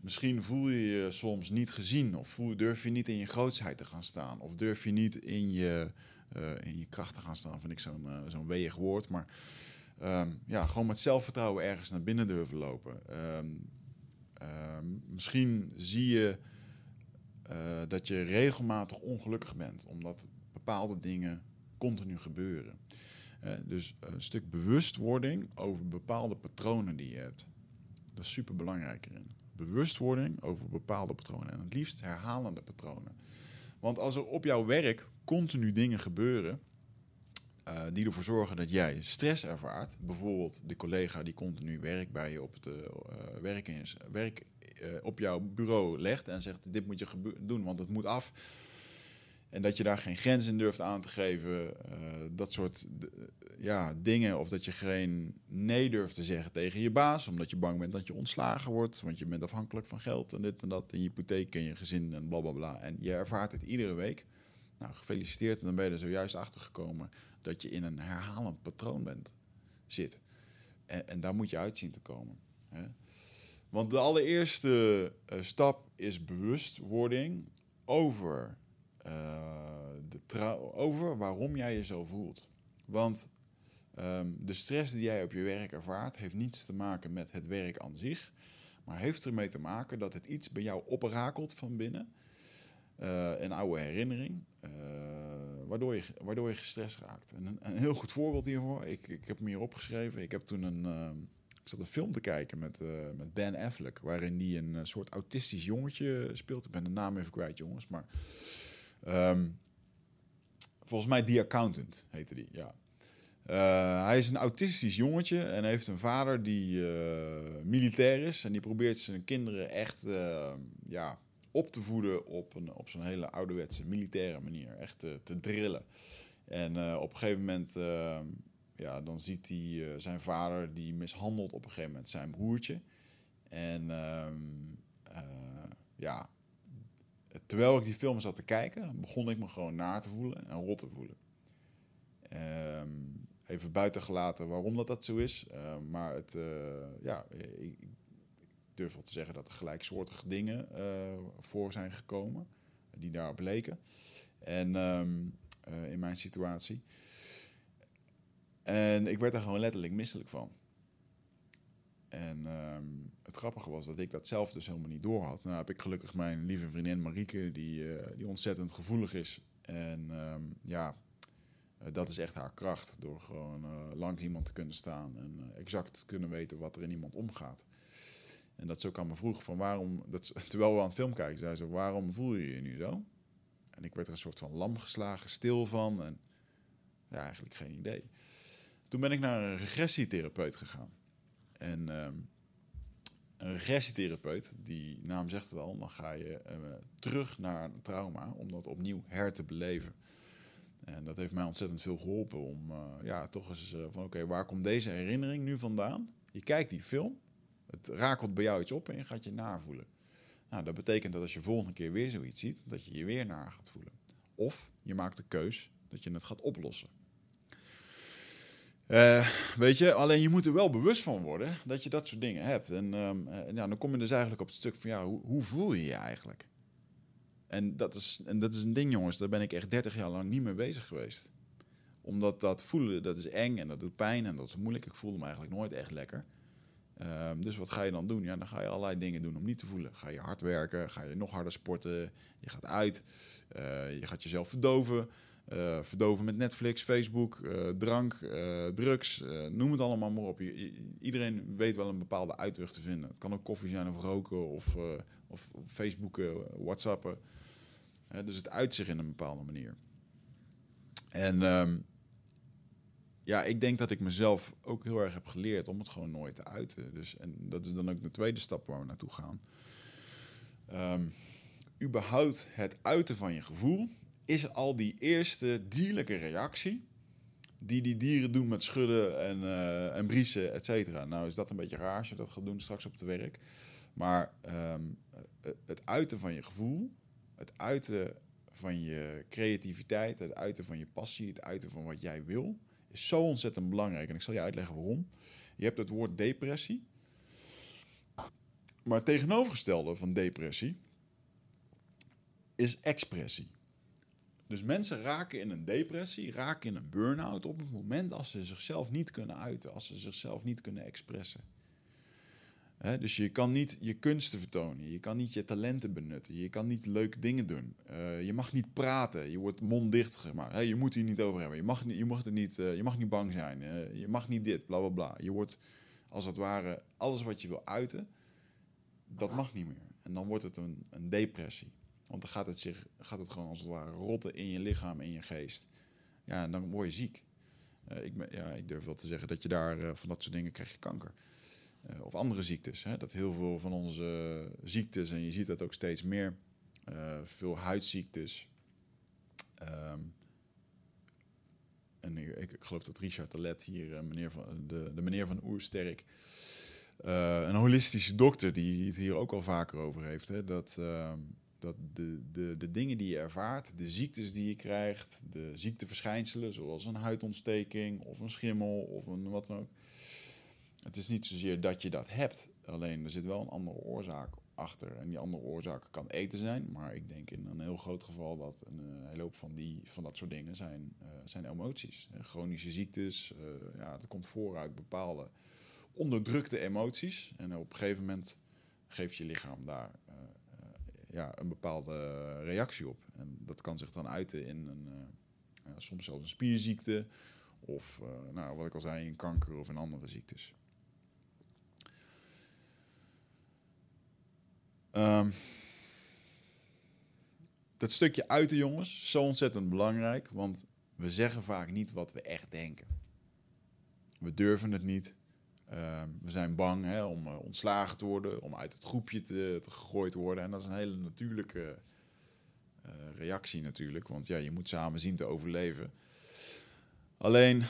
Speaker 1: Misschien voel je je soms niet gezien, of voel, durf je niet in je grootsheid te gaan staan, of durf je niet in je, uh, in je kracht te gaan staan, vind ik zo'n uh, zo'n weeg woord. Maar um, ja, gewoon met zelfvertrouwen ergens naar binnen durven lopen. Um, um, misschien zie je uh, dat je regelmatig ongelukkig bent, omdat bepaalde dingen continu gebeuren. Uh, dus een stuk bewustwording over bepaalde patronen die je hebt. Dat is super belangrijk erin. Bewustwording over bepaalde patronen en het liefst herhalende patronen. Want als er op jouw werk continu dingen gebeuren uh, die ervoor zorgen dat jij stress ervaart, bijvoorbeeld de collega die continu werk bij je op het werk, is, werk uh, op jouw bureau legt en zegt: Dit moet je doen, want het moet af. En dat je daar geen grens in durft aan te geven, dat soort ja, dingen. Of dat je geen nee durft te zeggen tegen je baas, omdat je bang bent dat je ontslagen wordt. Want je bent afhankelijk van geld en dit en dat. En je hypotheek en je gezin en blablabla. Bla, bla. En je ervaart het iedere week. Nou, gefeliciteerd. En dan ben je er zojuist achter gekomen dat je in een herhalend patroon bent, zit. En, en daar moet je uit zien te komen. Hè? Want de allereerste uh, stap is bewustwording over, uh, de over waarom jij je zo voelt. Want um, de stress die jij op je werk ervaart, heeft niets te maken met het werk aan zich, maar heeft ermee te maken dat het iets bij jou oprakelt van binnen. Uh, een oude herinnering, waardoor, je, waardoor je gestrest raakt. En een, een, heel goed voorbeeld hiervoor, ik, ik heb hem hier opgeschreven. Ik heb toen een, ehm, ik zat een film te kijken met, met Ben Affleck, waarin die een soort autistisch jongetje speelt. Ik ben de naam even kwijt, jongens. Maar um, volgens mij The Accountant heette die, ja. Uh, hij is een autistisch jongetje en heeft een vader die militair is. En die probeert zijn kinderen echt ja, op te voeden op, een, op zo'n hele ouderwetse militaire manier. Echt te drillen. En op een gegeven moment ehm, ja, dan ziet hij zijn vader die mishandelt op een gegeven moment zijn broertje. En uh, ja, terwijl ik die film zat te kijken, begon ik me gewoon naar te voelen en rot te voelen. Um, even buiten gelaten waarom dat, dat zo is. Maar het, ja, ik, durf wel te zeggen dat er gelijksoortige dingen voor zijn gekomen die daarop leken. En um, in mijn situatie. En ik werd daar gewoon letterlijk misselijk van. En um, het grappige was dat ik dat zelf dus helemaal niet door had. Nou heb ik gelukkig mijn lieve vriendin Marieke, die, uh, die ontzettend gevoelig is. En um, ja, dat is echt haar kracht. Door gewoon langs iemand te kunnen staan en exact te kunnen weten wat er in iemand omgaat. En dat ze ook aan me vroeg van waarom, dat, terwijl we aan het film kijken, zei ze, waarom voel je je nu zo? En ik werd er een soort van lam geslagen, stil van en ja, eigenlijk geen idee. Toen ben ik naar een regressietherapeut gegaan. En um, een regressietherapeut, die naam zegt het al, dan ga je uh, terug naar een trauma om dat opnieuw her te beleven. En dat heeft mij ontzettend veel geholpen om uh, ja, toch eens uh, van oké, waar komt deze herinnering nu vandaan? Je kijkt die film, het rakelt bij jou iets op en je gaat je navoelen. Nou, dat betekent dat als je volgende keer weer zoiets ziet, dat je je weer naar gaat voelen. Of je maakt de keus dat je het gaat oplossen. Eh, weet je, alleen je moet er wel bewust van worden dat je dat soort dingen hebt. En ja, dan kom je dus eigenlijk op het stuk van, ja, hoe, hoe voel je je eigenlijk? En dat, is, en dat is een ding, jongens, daar ben ik echt 30 jaar lang niet mee bezig geweest. Omdat dat voelen, dat is eng en dat doet pijn en dat is moeilijk. Ik voelde me eigenlijk nooit echt lekker. Ehm, dus wat ga je dan doen? Ja, dan ga je allerlei dingen doen om niet te voelen. Ga je hard werken, ga je nog harder sporten, je gaat uit, eh, je gaat jezelf verdoven. Uh, verdoven met Netflix, Facebook, uh, drank, drugs, noem het allemaal maar op. iedereen weet wel een bepaalde uitweg te vinden. Het kan ook koffie zijn of roken of, of Facebooken, Whatsappen. dus het uit zich in een bepaalde manier. En um, ja, ik denk dat ik mezelf ook heel erg heb geleerd om het gewoon nooit te uiten. Dus, en dat is dan ook de tweede stap waar we naartoe gaan. Um, überhaupt het uiten van je gevoel is al die eerste dierlijke reactie die die dieren doen met schudden en, uh, en briesen, et cetera. Nou is dat een beetje raar als je dat gaat doen straks op het werk. Maar um, het uiten van je gevoel, het uiten van je creativiteit, het uiten van je passie, het uiten van wat jij wil, is zo ontzettend belangrijk. En ik zal je uitleggen waarom. Je hebt het woord depressie. Maar het tegenovergestelde van depressie is expressie. Dus mensen raken in een depressie, raken in een burn-out op het moment als ze zichzelf niet kunnen uiten, als ze zichzelf niet kunnen expressen. Dus je kan niet je kunsten vertonen, je kan niet je talenten benutten, je kan niet leuke dingen doen. Uh, je mag niet praten, je wordt monddicht gemaakt. je moet hier niet over hebben, je mag, je mag, er niet, uh, je mag niet bang zijn, uh, je mag niet dit, bla bla bla. Je wordt als het ware alles wat je wil uiten, dat mag niet meer. En dan wordt het een, een depressie. Want dan gaat het, zich, gaat het gewoon als het ware rotten in je lichaam, in je geest. Ja, en dan word je ziek. Ik, ja, ik durf wel te zeggen dat je daar van dat soort dingen krijg je kanker. Uh, of andere ziektes. Hè? Dat heel veel van onze ziektes, en je ziet dat ook steeds meer, veel huidziektes. Um, en ik, ik, geloof dat Richard Talet hier, meneer van, de, de meneer van Oersterk, een holistische dokter, die het hier ook al vaker over heeft. Hè? Dat ehm, dat de, de, de dingen die je ervaart, de ziektes die je krijgt, de ziekteverschijnselen, zoals een huidontsteking of een schimmel of een wat dan ook. Het is niet zozeer dat je dat hebt, alleen er zit wel een andere oorzaak achter. En die andere oorzaak kan eten zijn, maar ik denk in een heel groot geval dat een uh, hele hoop van, die, van dat soort dingen zijn, uh, zijn emoties. chronische ziektes, uh, ja, dat komt voor uit bepaalde onderdrukte emoties. En op een gegeven moment geeft je lichaam daar ja, een bepaalde reactie op. En dat kan zich dan uiten in een, soms zelfs een spierziekte. Of nou, wat ik al zei, in kanker of in andere ziektes. Um, dat stukje uiten, jongens, zo ontzettend belangrijk. Want we zeggen vaak niet wat we echt denken. We durven het niet. Ehm, we zijn bang hè, om uh, ontslagen te worden, om uit het groepje te, te, gegooid te worden. En dat is een hele natuurlijke uh, reactie natuurlijk, want ja, je moet samen zien te overleven. Alleen,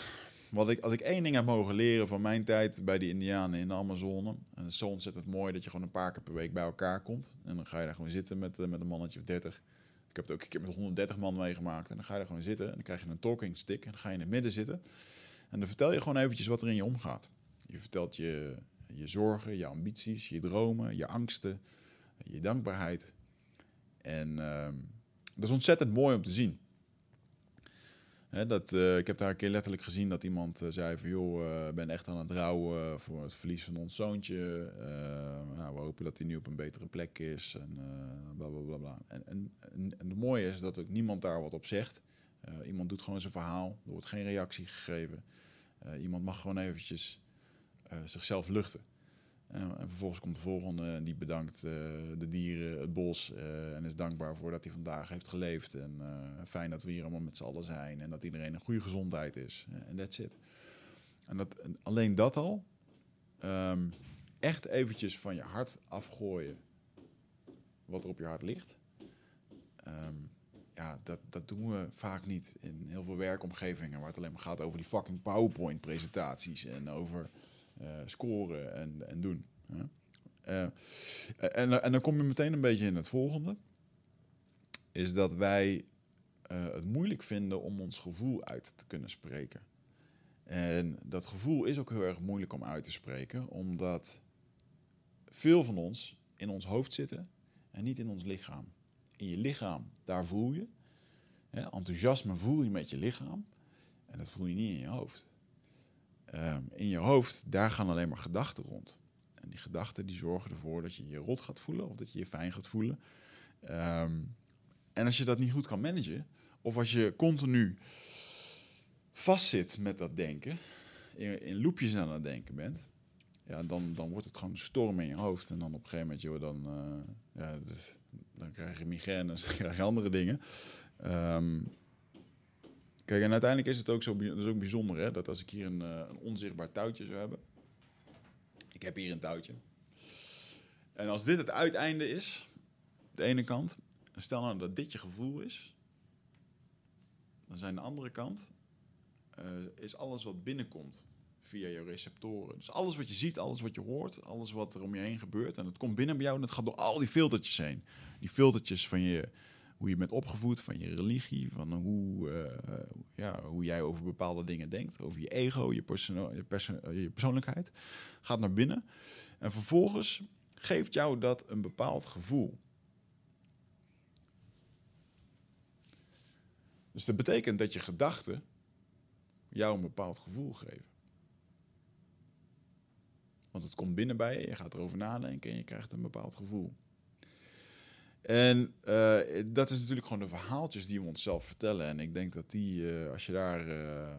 Speaker 1: wat ik, als ik één ding heb mogen leren van mijn tijd bij de Indianen in de Amazone, en het is zo ontzettend mooi dat je gewoon een paar keer per week bij elkaar komt. En dan ga je daar gewoon zitten met, uh, met een mannetje of 30. Ik heb het ook een keer met 130 man meegemaakt. En dan ga je daar gewoon zitten en dan krijg je een talking stick en dan ga je in het midden zitten. En dan vertel je gewoon eventjes wat er in je omgaat. Je vertelt je, je zorgen, je ambities, je dromen, je angsten, je dankbaarheid. En ehm, dat is ontzettend mooi om te zien. Dat, uh, ik heb daar een keer letterlijk gezien dat iemand uh, zei van... joh, ik ben echt aan het rouwen voor het verlies van ons zoontje. nou, we hopen dat hij nu op een betere plek is en bla bla bla. bla. En, en, en, het mooie is dat ook niemand daar wat op zegt. iemand doet gewoon zijn verhaal, er wordt geen reactie gegeven. iemand mag gewoon eventjes zichzelf luchten. En vervolgens komt de volgende en die bedankt uh, de dieren, het bos en is dankbaar voor dat hij vandaag heeft geleefd. En fijn dat we hier allemaal met z'n allen zijn en dat iedereen een goede gezondheid is. En that's it. En dat, alleen dat al, um, echt eventjes van je hart afgooien wat er op je hart ligt. Um, ja, dat, dat doen we vaak niet in heel veel werkomgevingen waar het alleen maar gaat over die fucking PowerPoint-presentaties en over scoren en, en doen. Uh, en, en dan kom je meteen een beetje in het volgende. Is dat wij uh, het moeilijk vinden om ons gevoel uit te kunnen spreken. En dat gevoel is ook heel erg moeilijk om uit te spreken, omdat veel van ons in ons hoofd zitten en niet in ons lichaam. In je lichaam, daar voel je. Hè, enthousiasme voel je met je lichaam en dat voel je niet in je hoofd. Ehm, in je hoofd, daar gaan alleen maar gedachten rond. En die gedachten die zorgen ervoor dat je je rot gaat voelen of dat je je fijn gaat voelen. Ehm, en als je dat niet goed kan managen, of als je continu vastzit met dat denken, in, in loopjes aan het denken bent, ja, dan, dan wordt het gewoon een storm in je hoofd. En dan op een gegeven moment, joh, dan, uh, ja, dan krijg je migraines, dan krijg je andere dingen. Um, kijk, en uiteindelijk is het ook zo dat is ook bijzonder, hè, dat als ik hier een, uh, een onzichtbaar touwtje zou hebben. Ik heb hier een touwtje. En als dit het uiteinde is, de ene kant, stel nou dat dit je gevoel is, dan zijn de andere kant, uh, is alles wat binnenkomt via je receptoren. Dus alles wat je ziet, alles wat je hoort, alles wat er om je heen gebeurt. En het komt binnen bij jou en het gaat door al die filtertjes heen. Die filtertjes van je, hoe je bent opgevoed, van je religie, van hoe, uh, ja, hoe jij over bepaalde dingen denkt, over je ego, je, je, je persoonlijkheid, gaat naar binnen. En vervolgens geeft jou dat een bepaald gevoel. Dus dat betekent dat je gedachten jou een bepaald gevoel geven. Want het komt binnen bij je, je gaat erover nadenken en je krijgt een bepaald gevoel. En uh, dat is natuurlijk gewoon de verhaaltjes die we onszelf vertellen. En ik denk dat die, uh, als je daar. Uh,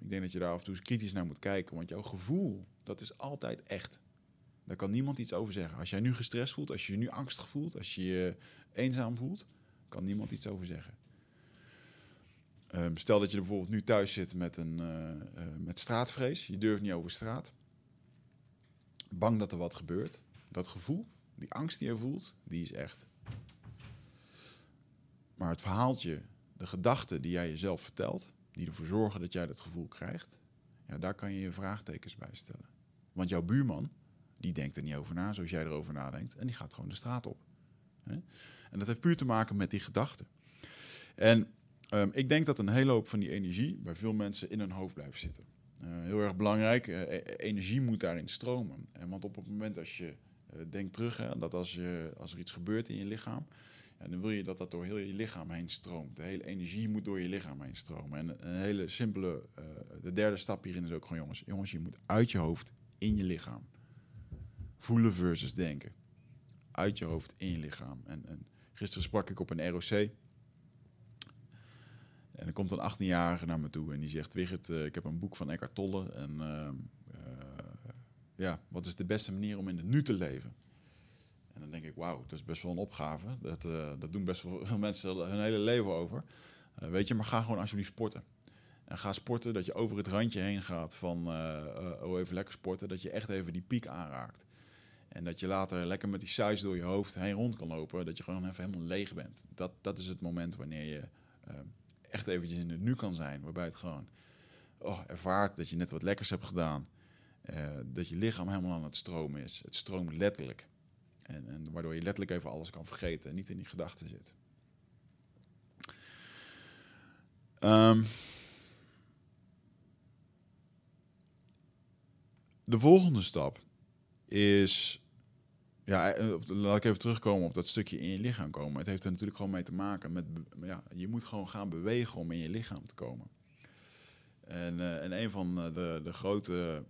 Speaker 1: ik denk dat je daar af en toe kritisch naar moet kijken. Want jouw gevoel, dat is altijd echt. Daar kan niemand iets over zeggen. Als jij nu gestrest voelt, als je je nu angstig voelt, als je je eenzaam voelt, kan niemand iets over zeggen. Um, stel dat je bijvoorbeeld nu thuis zit met, een, met straatvrees. Je durft niet over straat. Bang dat er wat gebeurt. Dat gevoel, die angst die je voelt, die is echt. Maar het verhaaltje, de gedachten die jij jezelf vertelt, die ervoor zorgen dat jij dat gevoel krijgt, ja, daar kan je je vraagtekens bij stellen. Want jouw buurman, die denkt er niet over na zoals jij erover nadenkt, en die gaat gewoon de straat op. En dat heeft puur te maken met die gedachten. En Um, ik denk dat een hele hoop van die energie bij veel mensen in hun hoofd blijft zitten. Uh, heel erg belangrijk, uh, energie moet daarin stromen. En want op het moment als je uh, denkt terug, hè, dat als, je, als er iets gebeurt in je lichaam, ja, dan wil je dat dat door heel je lichaam heen stroomt. De hele energie moet door je lichaam heen stromen. En een hele simpele, de derde stap hierin is ook gewoon, jongens, jongens, je moet uit je hoofd in je lichaam. Voelen versus denken. Uit je hoofd in je lichaam. En, en gisteren sprak ik op een ROC. En er komt een 18-jarige naar me toe en die zegt: Wigert, uh, ik heb een boek van Eckhart Tolle. En uh, ja, wat is de beste manier om in het nu te leven? En dan denk ik: Wauw, dat is best wel een opgave. Dat, dat doen best wel veel mensen hun hele leven over. weet je, maar ga gewoon alsjeblieft sporten. En ga sporten dat je over het randje heen gaat van oh, even lekker sporten. Dat je echt even die piek aanraakt. En dat je later lekker met die suis door je hoofd heen rond kan lopen. Dat je gewoon even helemaal leeg bent. Dat, dat is het moment wanneer je echt eventjes in het nu kan zijn. Waarbij het gewoon oh, ervaart dat je net wat lekkers hebt gedaan. Uh, dat je lichaam helemaal aan het stromen is. Het stroomt letterlijk. En, en, waardoor je letterlijk even alles kan vergeten en niet in die gedachten zit. Um, de volgende stap is ja, eh, laat ik even terugkomen op dat stukje in je lichaam komen. Het heeft er natuurlijk gewoon mee te maken met, ja, je moet gewoon gaan bewegen om in je lichaam te komen. En, uh, en een van de, de grote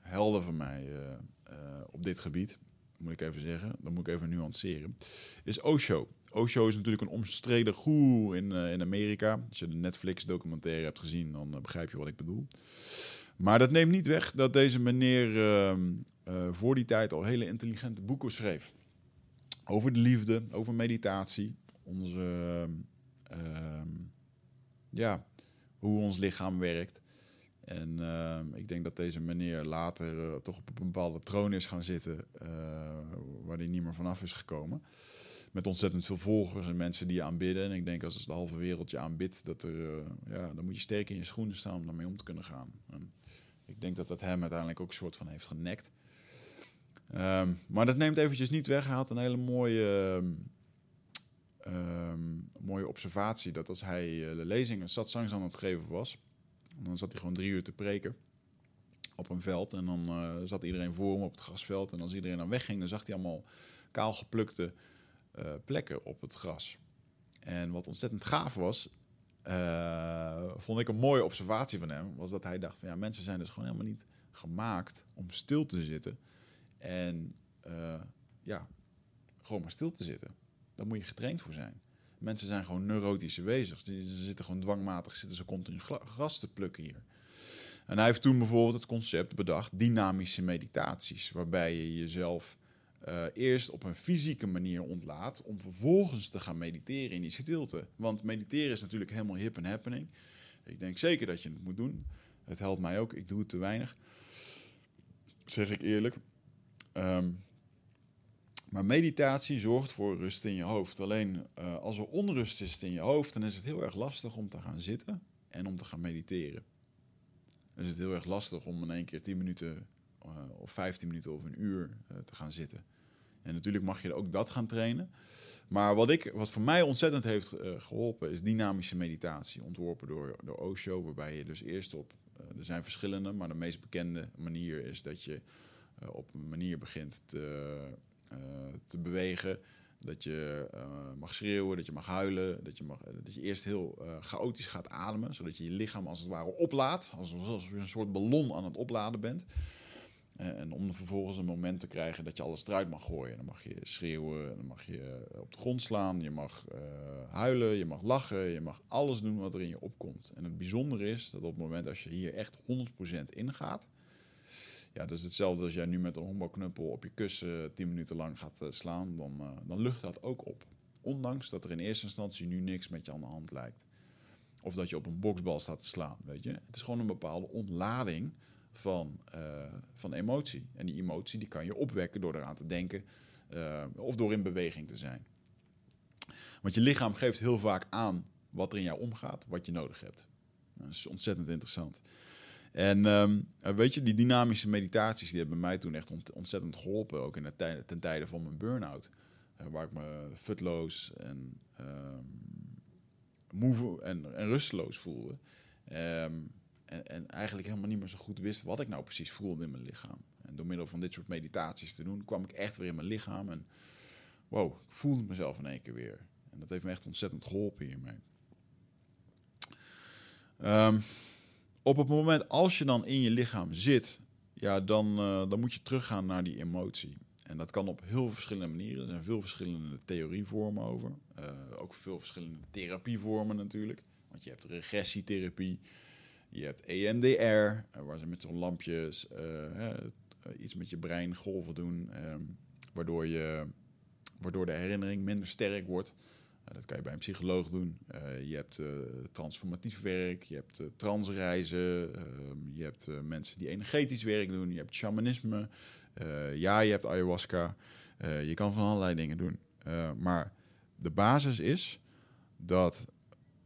Speaker 1: helden van mij uh, op dit gebied, moet ik even zeggen, dan moet ik even nuanceren, is Osho. Osho is natuurlijk een omstreden goeroe in, in Amerika. Als je de Netflix documentaire hebt gezien, dan begrijp je wat ik bedoel. Maar dat neemt niet weg dat deze meneer uh, voor die tijd al hele intelligente boeken schreef. Over de liefde, over meditatie, onze, uh, ja, hoe ons lichaam werkt. En ehm, ik denk dat deze meneer later eh, toch op een bepaalde troon is gaan zitten, eh, waar hij niet meer vanaf is gekomen. Met ontzettend veel volgers en mensen die je aanbidden. En ik denk als de halve wereld je aanbidt, dat er, eh, ja, dan moet je sterk in je schoenen staan om daarmee om te kunnen gaan. En, ik denk dat dat hem uiteindelijk ook een soort van heeft genekt. Um, maar dat neemt eventjes niet weg. Hij had een hele mooie, ehm, mooie observatie dat als hij de lezing, een satsangs aan het geven was, dan zat hij gewoon drie uur te preken op een veld. En dan uh, zat iedereen voor hem op het grasveld. En als iedereen dan wegging, dan zag hij allemaal kaal geplukte uh, plekken op het gras. En wat ontzettend gaaf was, uh, vond ik een mooie observatie van hem, was dat hij dacht van ja, mensen zijn dus gewoon helemaal niet gemaakt om stil te zitten. En ja, gewoon maar stil te zitten. Daar moet je getraind voor zijn. Mensen zijn gewoon neurotische wezens. Ze zitten gewoon dwangmatig, zitten ze continu gras te plukken hier. En hij heeft toen bijvoorbeeld het concept bedacht, dynamische meditaties, waarbij je jezelf uh, eerst op een fysieke manier ontlaat, om vervolgens te gaan mediteren in die stilte. Want mediteren is natuurlijk helemaal hip en happening. Ik denk zeker dat je het moet doen. Het helpt mij ook, ik doe het te weinig. Zeg ik eerlijk. Um, maar meditatie zorgt voor rust in je hoofd. Alleen uh, als er onrust is in je hoofd, dan is het heel erg lastig om te gaan zitten en om te gaan mediteren. Dan is het heel erg lastig om in één keer 10 minuten uh, of 15 minuten of een uur uh, te gaan zitten. En natuurlijk mag je ook dat gaan trainen. Maar wat, ik, wat voor mij ontzettend heeft geholpen is dynamische meditatie, ontworpen door, door Osho, waarbij je dus eerst op, er zijn verschillende, maar de meest bekende manier is dat je op een manier begint te te bewegen. Dat je uh, mag schreeuwen, dat je mag huilen, dat je, mag, dat je eerst heel uh, chaotisch gaat ademen, zodat je je lichaam als het ware oplaadt, alsof je een soort ballon aan het opladen bent. en om vervolgens een moment te krijgen dat je alles eruit mag gooien. Dan mag je schreeuwen, dan mag je op de grond slaan, je mag huilen, je mag lachen, je mag alles doen wat er in je opkomt. En het bijzondere is dat op het moment als je hier echt 100% ingaat, ja, dat is hetzelfde als jij nu met een honkbalknuppel op je kussen 10 minuten lang gaat uh, slaan, dan, uh, dan lucht dat ook op. Ondanks dat er in eerste instantie nu niks met je aan de hand lijkt. Of dat je op een boksbal staat te slaan, weet je. Het is gewoon een bepaalde ontlading van, van emotie. En die emotie die kan je opwekken door eraan te denken of door in beweging te zijn. Want je lichaam geeft heel vaak aan wat er in jou omgaat, wat je nodig hebt. Dat is ontzettend interessant. En um, weet je, die dynamische meditaties die hebben mij toen echt ont ontzettend geholpen. Ook in de ten tijde van mijn burn-out. Uh, waar ik me futloos en um, moe en, en, rusteloos voelde. Um, en, en, eigenlijk helemaal niet meer zo goed wist wat ik nou precies voelde in mijn lichaam. En door middel van dit soort meditaties te doen, kwam ik echt weer in mijn lichaam. En wow, ik voelde mezelf in één keer weer. En dat heeft me echt ontzettend geholpen hiermee. Um, op het moment als je dan in je lichaam zit, ja, dan, uh, dan moet je teruggaan naar die emotie. En dat kan op heel verschillende manieren. Er zijn veel verschillende theorievormen over. Uh, ook veel verschillende therapievormen natuurlijk. Want je hebt regressietherapie, je hebt EMDR, uh, waar ze met zo'n lampjes iets met je brein golven doen, um, waardoor, je, waardoor de herinnering minder sterk wordt. Uh, dat kan je bij een psycholoog doen. Uh, je hebt uh, transformatief werk, je hebt transreizen, ehm, je hebt mensen die energetisch werk doen, je hebt shamanisme, ja, je hebt ayahuasca. je kan van allerlei dingen doen. maar de basis is dat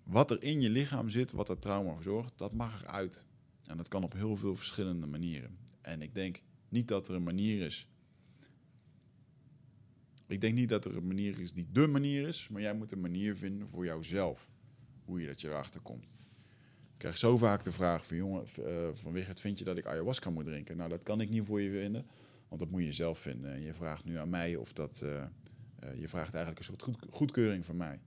Speaker 1: wat er in je lichaam zit, wat er trauma verzorgt, dat mag eruit. En dat kan op heel veel verschillende manieren. En ik denk niet dat er een manier is ik denk niet dat er een manier is die dé manier is, maar jij moet een manier vinden voor jouzelf. Hoe je dat je erachter komt. Ik krijg zo vaak de vraag van jongen, uh, van Wigert, vind je dat ik ayahuasca moet drinken? Nou, dat kan ik niet voor je vinden, want dat moet je zelf vinden. En je vraagt nu aan mij of dat, uh, uh, je vraagt eigenlijk een soort goed, goedkeuring van mij.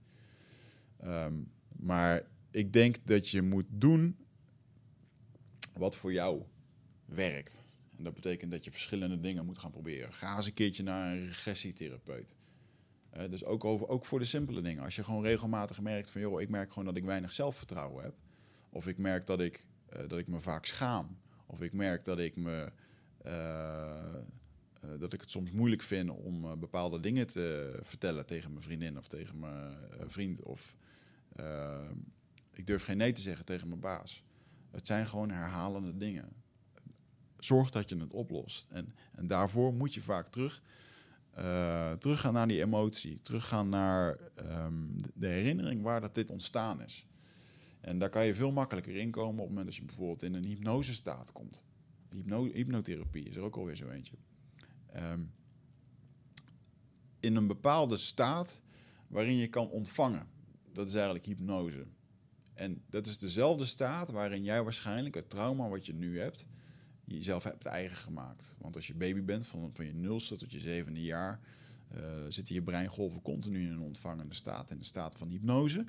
Speaker 1: Um, maar ik denk dat je moet doen wat voor jou werkt. En dat betekent dat je verschillende dingen moet gaan proberen. Ga eens een keertje naar een regressietherapeut. Dus ook, over, ook voor de simpele dingen. Als je gewoon regelmatig merkt van... joh, ik merk gewoon dat ik weinig zelfvertrouwen heb. Of ik merk dat ik, uh, dat ik me vaak schaam. Of ik merk dat ik, me, uh, dat ik het soms moeilijk vind om bepaalde dingen te vertellen... tegen mijn vriendin of tegen mijn vriend. Of ik durf geen nee te zeggen tegen mijn baas. Het zijn gewoon herhalende dingen zorg dat je het oplost. En, en daarvoor moet je vaak terug, uh, teruggaan naar die emotie. Teruggaan naar um, de herinnering waar dat dit ontstaan is. En daar kan je veel makkelijker in komen op het moment dat je bijvoorbeeld in een hypnosestaat komt. Hypno hypnotherapie is er ook alweer zo eentje. Um, in een bepaalde staat waarin je kan ontvangen. Dat is eigenlijk hypnose. En dat is dezelfde staat waarin jij waarschijnlijk het trauma wat je nu hebt, jezelf hebt eigen gemaakt. Want als je baby bent, van, van je nulste tot je zevende jaar, uh, zitten je breingolven continu in een ontvangende staat, in de staat van hypnose.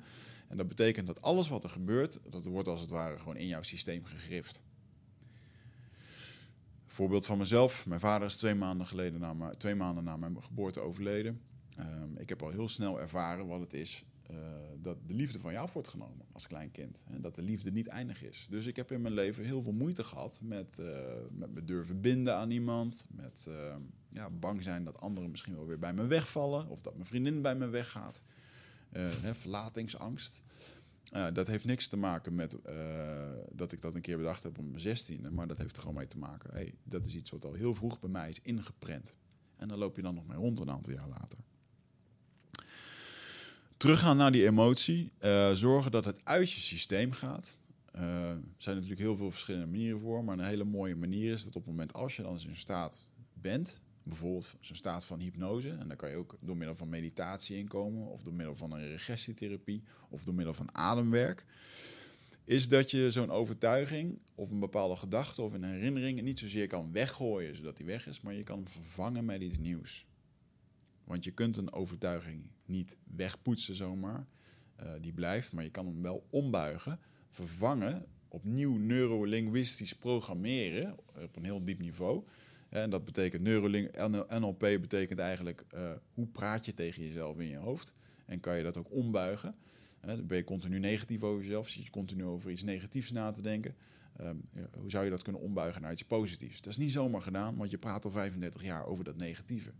Speaker 1: En dat betekent dat alles wat er gebeurt, dat wordt als het ware gewoon in jouw systeem gegrift. Voorbeeld van mezelf. Mijn vader is twee maanden geleden, na twee maanden na mijn geboorte overleden. Um, ik heb al heel snel ervaren wat het is uh, dat de liefde van af wordt genomen als klein kind. En dat de liefde niet eindig is. Dus ik heb in mijn leven heel veel moeite gehad met, uh, met me durven binden aan iemand. Met uh, ja, bang zijn dat anderen misschien wel weer bij me wegvallen. Of dat mijn vriendin bij me weggaat. Verlatingsangst. dat heeft niks te maken met dat ik dat een keer bedacht heb op mijn zestiende. Maar dat heeft er gewoon mee te maken. Hey, dat is iets wat al heel vroeg bij mij is ingeprent. En daar loop je dan nog mee rond een aantal jaar later teruggaan naar die emotie. Uh, zorgen dat het uit je systeem gaat. Uh, er zijn natuurlijk heel veel verschillende manieren voor. Maar een hele mooie manier is dat op het moment als je dan in staat bent. Bijvoorbeeld zo'n staat van hypnose. En dan kan je ook door middel van meditatie inkomen. Of door middel van een regressietherapie. Of door middel van ademwerk. Is dat je zo'n overtuiging of een bepaalde gedachte of een herinnering niet zozeer kan weggooien zodat die weg is. Maar je kan hem vervangen met iets nieuws. Want je kunt een overtuiging niet wegpoetsen zomaar. Uh, die blijft, maar je kan hem wel ombuigen, vervangen, opnieuw neurolinguistisch programmeren op een heel diep niveau. En dat betekent neuroling NLP betekent eigenlijk uh, hoe praat je tegen jezelf in je hoofd. En kan je dat ook ombuigen. ben je continu negatief over jezelf, zit je continu over iets negatiefs na te denken. Ja, hoe zou je dat kunnen ombuigen naar iets positiefs? Dat is niet zomaar gedaan, want je praat al 35 jaar over dat negatieve.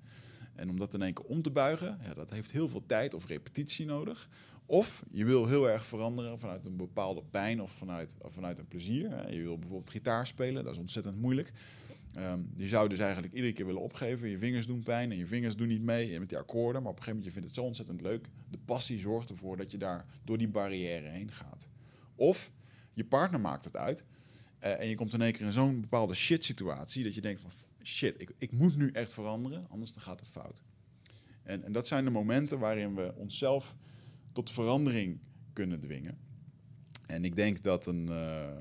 Speaker 1: En om dat in één keer om te buigen, ja, dat heeft heel veel tijd of repetitie nodig. Of je wil heel erg veranderen vanuit een bepaalde pijn of vanuit, of vanuit een plezier. Je wil bijvoorbeeld gitaar spelen, dat is ontzettend moeilijk. Um, je zou dus eigenlijk iedere keer willen opgeven. Je vingers doen pijn en je vingers doen niet mee met die akkoorden. Maar op een gegeven moment je vindt het zo ontzettend leuk. De passie zorgt ervoor dat je daar door die barrière heen gaat. Of je partner maakt het uit. Uh, en je komt in één keer in zo'n bepaalde shit situatie dat je denkt van shit, ik, ik moet nu echt veranderen, anders dan gaat het fout. En, en dat zijn de momenten waarin we onszelf tot verandering kunnen dwingen. En ik denk dat een, uh,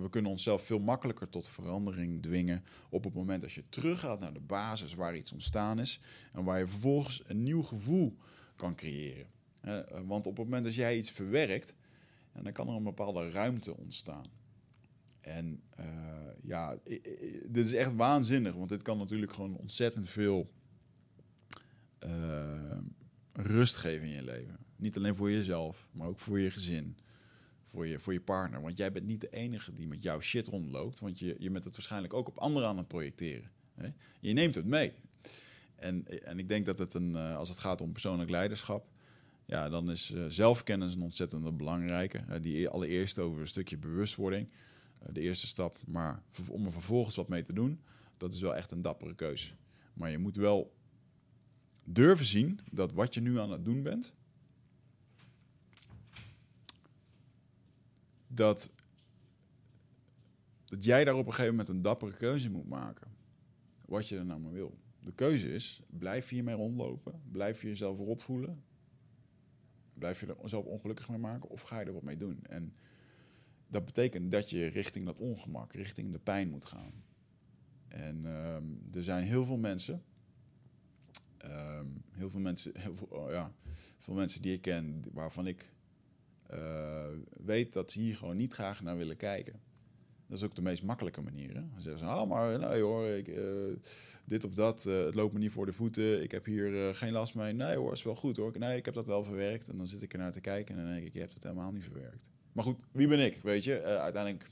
Speaker 1: we kunnen onszelf veel makkelijker tot verandering dwingen op het moment als je teruggaat naar de basis waar iets ontstaan is en waar je vervolgens een nieuw gevoel kan creëren. Want op het moment dat jij iets verwerkt, dan kan er een bepaalde ruimte ontstaan. En uh, ja, dit is echt waanzinnig, want dit kan natuurlijk gewoon ontzettend veel uh, rust geven in je leven. Niet alleen voor jezelf, maar ook voor je gezin, voor je, voor je partner. Want jij bent niet de enige die met jouw shit rondloopt, want je, je bent het waarschijnlijk ook op anderen aan het projecteren. Hè? Je neemt het mee. En, en ik denk dat het een, uh, als het gaat om persoonlijk leiderschap, ja, dan is zelfkennis een ontzettend belangrijke. Die allereerst over een stukje bewustwording. Eh, de eerste stap. Maar om er vervolgens wat mee te doen, dat is wel echt een dappere keus. Maar je moet wel durven zien dat wat je nu aan het doen bent, dat, dat jij daar op een gegeven moment een dappere keuze moet maken. Wat je er nou maar wil. De keuze is, blijf je hiermee rondlopen? Blijf je jezelf rot voelen? Blijf je er zelf ongelukkig mee maken? Of ga je er wat mee doen? En dat betekent dat je richting dat ongemak, richting de pijn moet gaan. En um, er zijn heel veel mensen, um, heel veel mensen, veel, oh ja, veel mensen die ik ken, waarvan ik uh, weet dat ze hier gewoon niet graag naar willen kijken. Dat is ook de meest makkelijke manier. Hè? Dan zeggen ze, oh, maar nee hoor, ik, uh, dit of dat, uh, het loopt me niet voor de voeten. Ik heb hier geen last mee. Nee hoor, is wel goed hoor. Nee, ik heb dat wel verwerkt. En dan zit ik er naar te kijken en dan denk ik, je hebt het helemaal niet verwerkt. Maar goed, wie ben ik? Weet je, uh, uiteindelijk.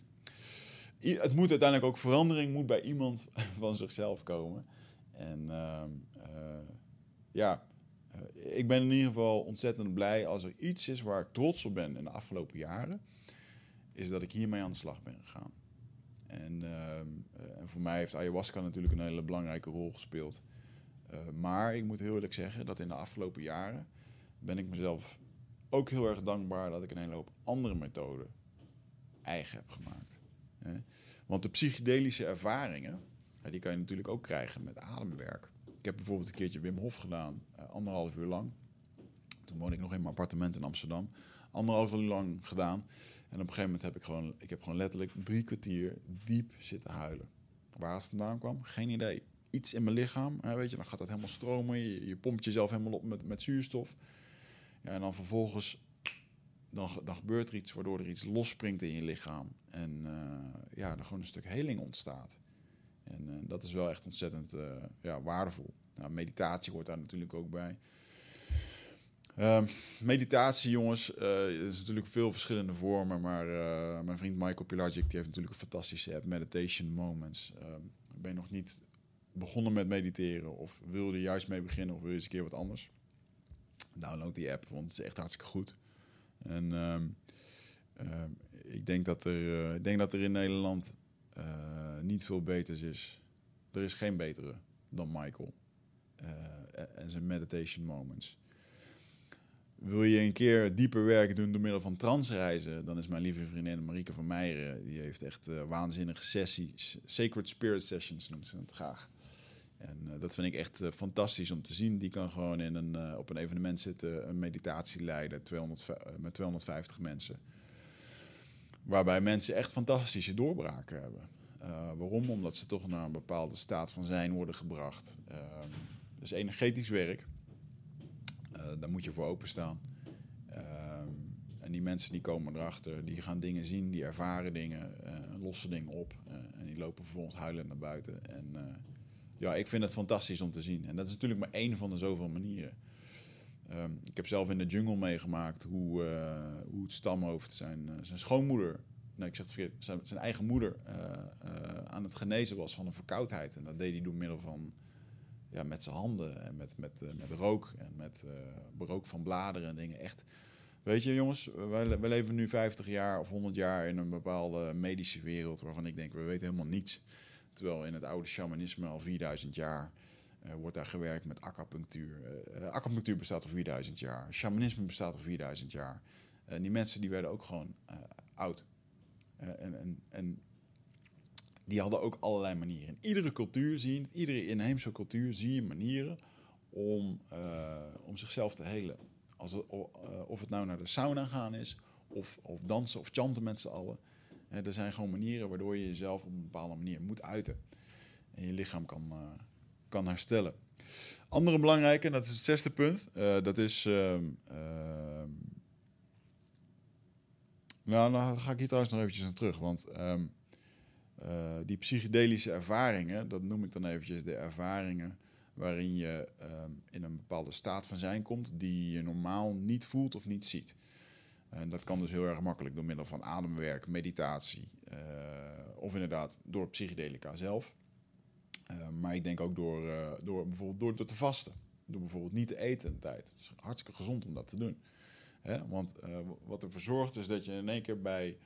Speaker 1: Het moet uiteindelijk ook verandering moet bij iemand van zichzelf komen. En uh, uh, ja, eh, ik ben in ieder geval ontzettend blij als er iets is waar ik trots op ben in de afgelopen jaren, is dat ik hiermee aan de slag ben gegaan. En, ehm, en voor mij heeft ayahuasca natuurlijk een hele belangrijke rol gespeeld. maar ik moet heel eerlijk zeggen dat in de afgelopen jaren ben ik mezelf ook heel erg dankbaar dat ik een hele hoop andere methoden eigen heb gemaakt. Want de psychedelische ervaringen, die kan je natuurlijk ook krijgen met ademwerk. Ik heb bijvoorbeeld een keertje Wim Hof gedaan, uh, anderhalf uur lang. Toen woonde ik nog in mijn appartement in Amsterdam. Anderhalf uur lang gedaan. En op een gegeven moment heb ik gewoon, ik heb gewoon letterlijk drie kwartier diep zitten huilen. Waar het vandaan kwam, geen idee. Iets in mijn lichaam, weet je, dan gaat dat helemaal stromen. Je, je pompt jezelf helemaal op met, met zuurstof. Ja, en dan vervolgens, dan, dan gebeurt er iets waardoor er iets losspringt in je lichaam. En uh, ja, er gewoon een stuk heling ontstaat. En uh, dat is wel echt ontzettend uh, ja, waardevol. Nou, meditatie hoort daar natuurlijk ook bij. Uh, meditatie, jongens, is natuurlijk veel verschillende vormen, maar mijn vriend Michael Pilagic die heeft natuurlijk een fantastische app, Meditation Moments. Uh, ben je nog niet begonnen met mediteren of wil je er juist mee beginnen of wil je eens een keer wat anders? Download die app, want het is echt hartstikke goed. En ehm, ik, denk dat er, ik denk dat er in Nederland niet veel beters is. Er is geen betere dan Michael en zijn Meditation Moments. Wil je een keer dieper werk doen door middel van transreizen, dan is mijn lieve vriendin Marieke van Meijeren, die heeft echt waanzinnige sessies. Sacred Spirit Sessions noemt ze het graag. En uh, dat vind ik echt uh, fantastisch om te zien. Die kan gewoon in een, op een evenement zitten, een meditatie leiden 200, met 250 mensen. Waarbij mensen echt fantastische doorbraken hebben. waarom? Omdat ze toch naar een bepaalde staat van zijn worden gebracht. dus energetisch werk. Daar moet je voor openstaan. Uh, en die mensen die komen erachter, die gaan dingen zien, die ervaren dingen, lossen dingen op. en die lopen vervolgens huilend naar buiten. En ja, ik vind het fantastisch om te zien. En dat is natuurlijk maar één van de zoveel manieren. Um, ik heb zelf in de jungle meegemaakt hoe, hoe het stamhoofd zijn, zijn schoonmoeder, nee, ik zeg het verkeerd, zijn, zijn eigen moeder aan het genezen was van een verkoudheid. En dat deed hij door middel van ja, met zijn handen en met, met, met rook en met rook van bladeren en dingen. Echt, weet je jongens, wij, wij, leven nu 50 jaar of 100 jaar in een bepaalde medische wereld waarvan ik denk, we weten helemaal niets. Terwijl in het oude shamanisme al 4000 jaar uh, wordt daar gewerkt met acupunctuur. acupunctuur bestaat al 4000 jaar, shamanisme bestaat al 4000 jaar. En die mensen die werden ook gewoon oud. en, die hadden ook allerlei manieren. In iedere cultuur zie je, iedere inheemse cultuur zie je manieren om, uh, om zichzelf te helen. Als uh, of het nou naar de sauna gaan is, of, of dansen of chanten met z'n allen. Er zijn gewoon manieren waardoor je jezelf op een bepaalde manier moet uiten. En je lichaam kan, uh, kan herstellen. Andere belangrijke, en dat is het zesde punt, dat is... Ehm, ehm, nou, dan ga ik hier trouwens nog eventjes naar terug, want... Um, uh, die psychedelische ervaringen, dat noem ik dan eventjes de ervaringen waarin je uh, in een bepaalde staat van zijn komt die je normaal niet voelt of niet ziet. En dat kan dus heel erg makkelijk door middel van ademwerk, meditatie uh, of inderdaad door psychedelica zelf. maar ik denk ook door, door bijvoorbeeld door, te vasten. Door bijvoorbeeld niet te eten een tijd. Het is hartstikke gezond om dat te doen. Hè? Want wat ervoor zorgt is dat je in één keer bij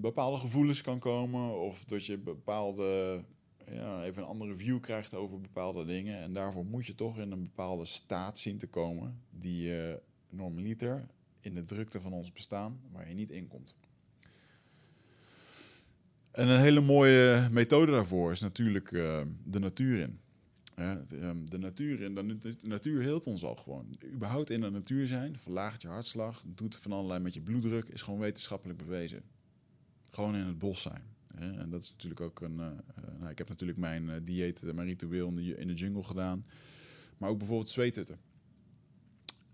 Speaker 1: bepaalde gevoelens kan komen. Of dat je bepaalde, ja, even een andere view krijgt over bepaalde dingen. En daarvoor moet je toch in een bepaalde staat zien te komen. Die je normaliter in de drukte van ons bestaan, waar je niet in komt. En een hele mooie methode daarvoor is natuurlijk uh, de natuur in. Ehm, de natuur, en de natuur heelt ons al gewoon. Überhaupt in de natuur zijn, verlaagt je hartslag, doet van allerlei met je bloeddruk, is gewoon wetenschappelijk bewezen. Gewoon in het bos zijn. En dat is natuurlijk ook een. Uh, nou, ik heb natuurlijk mijn dieet, mijn ritueel in de, in de jungle gedaan. Maar ook bijvoorbeeld zweethutten.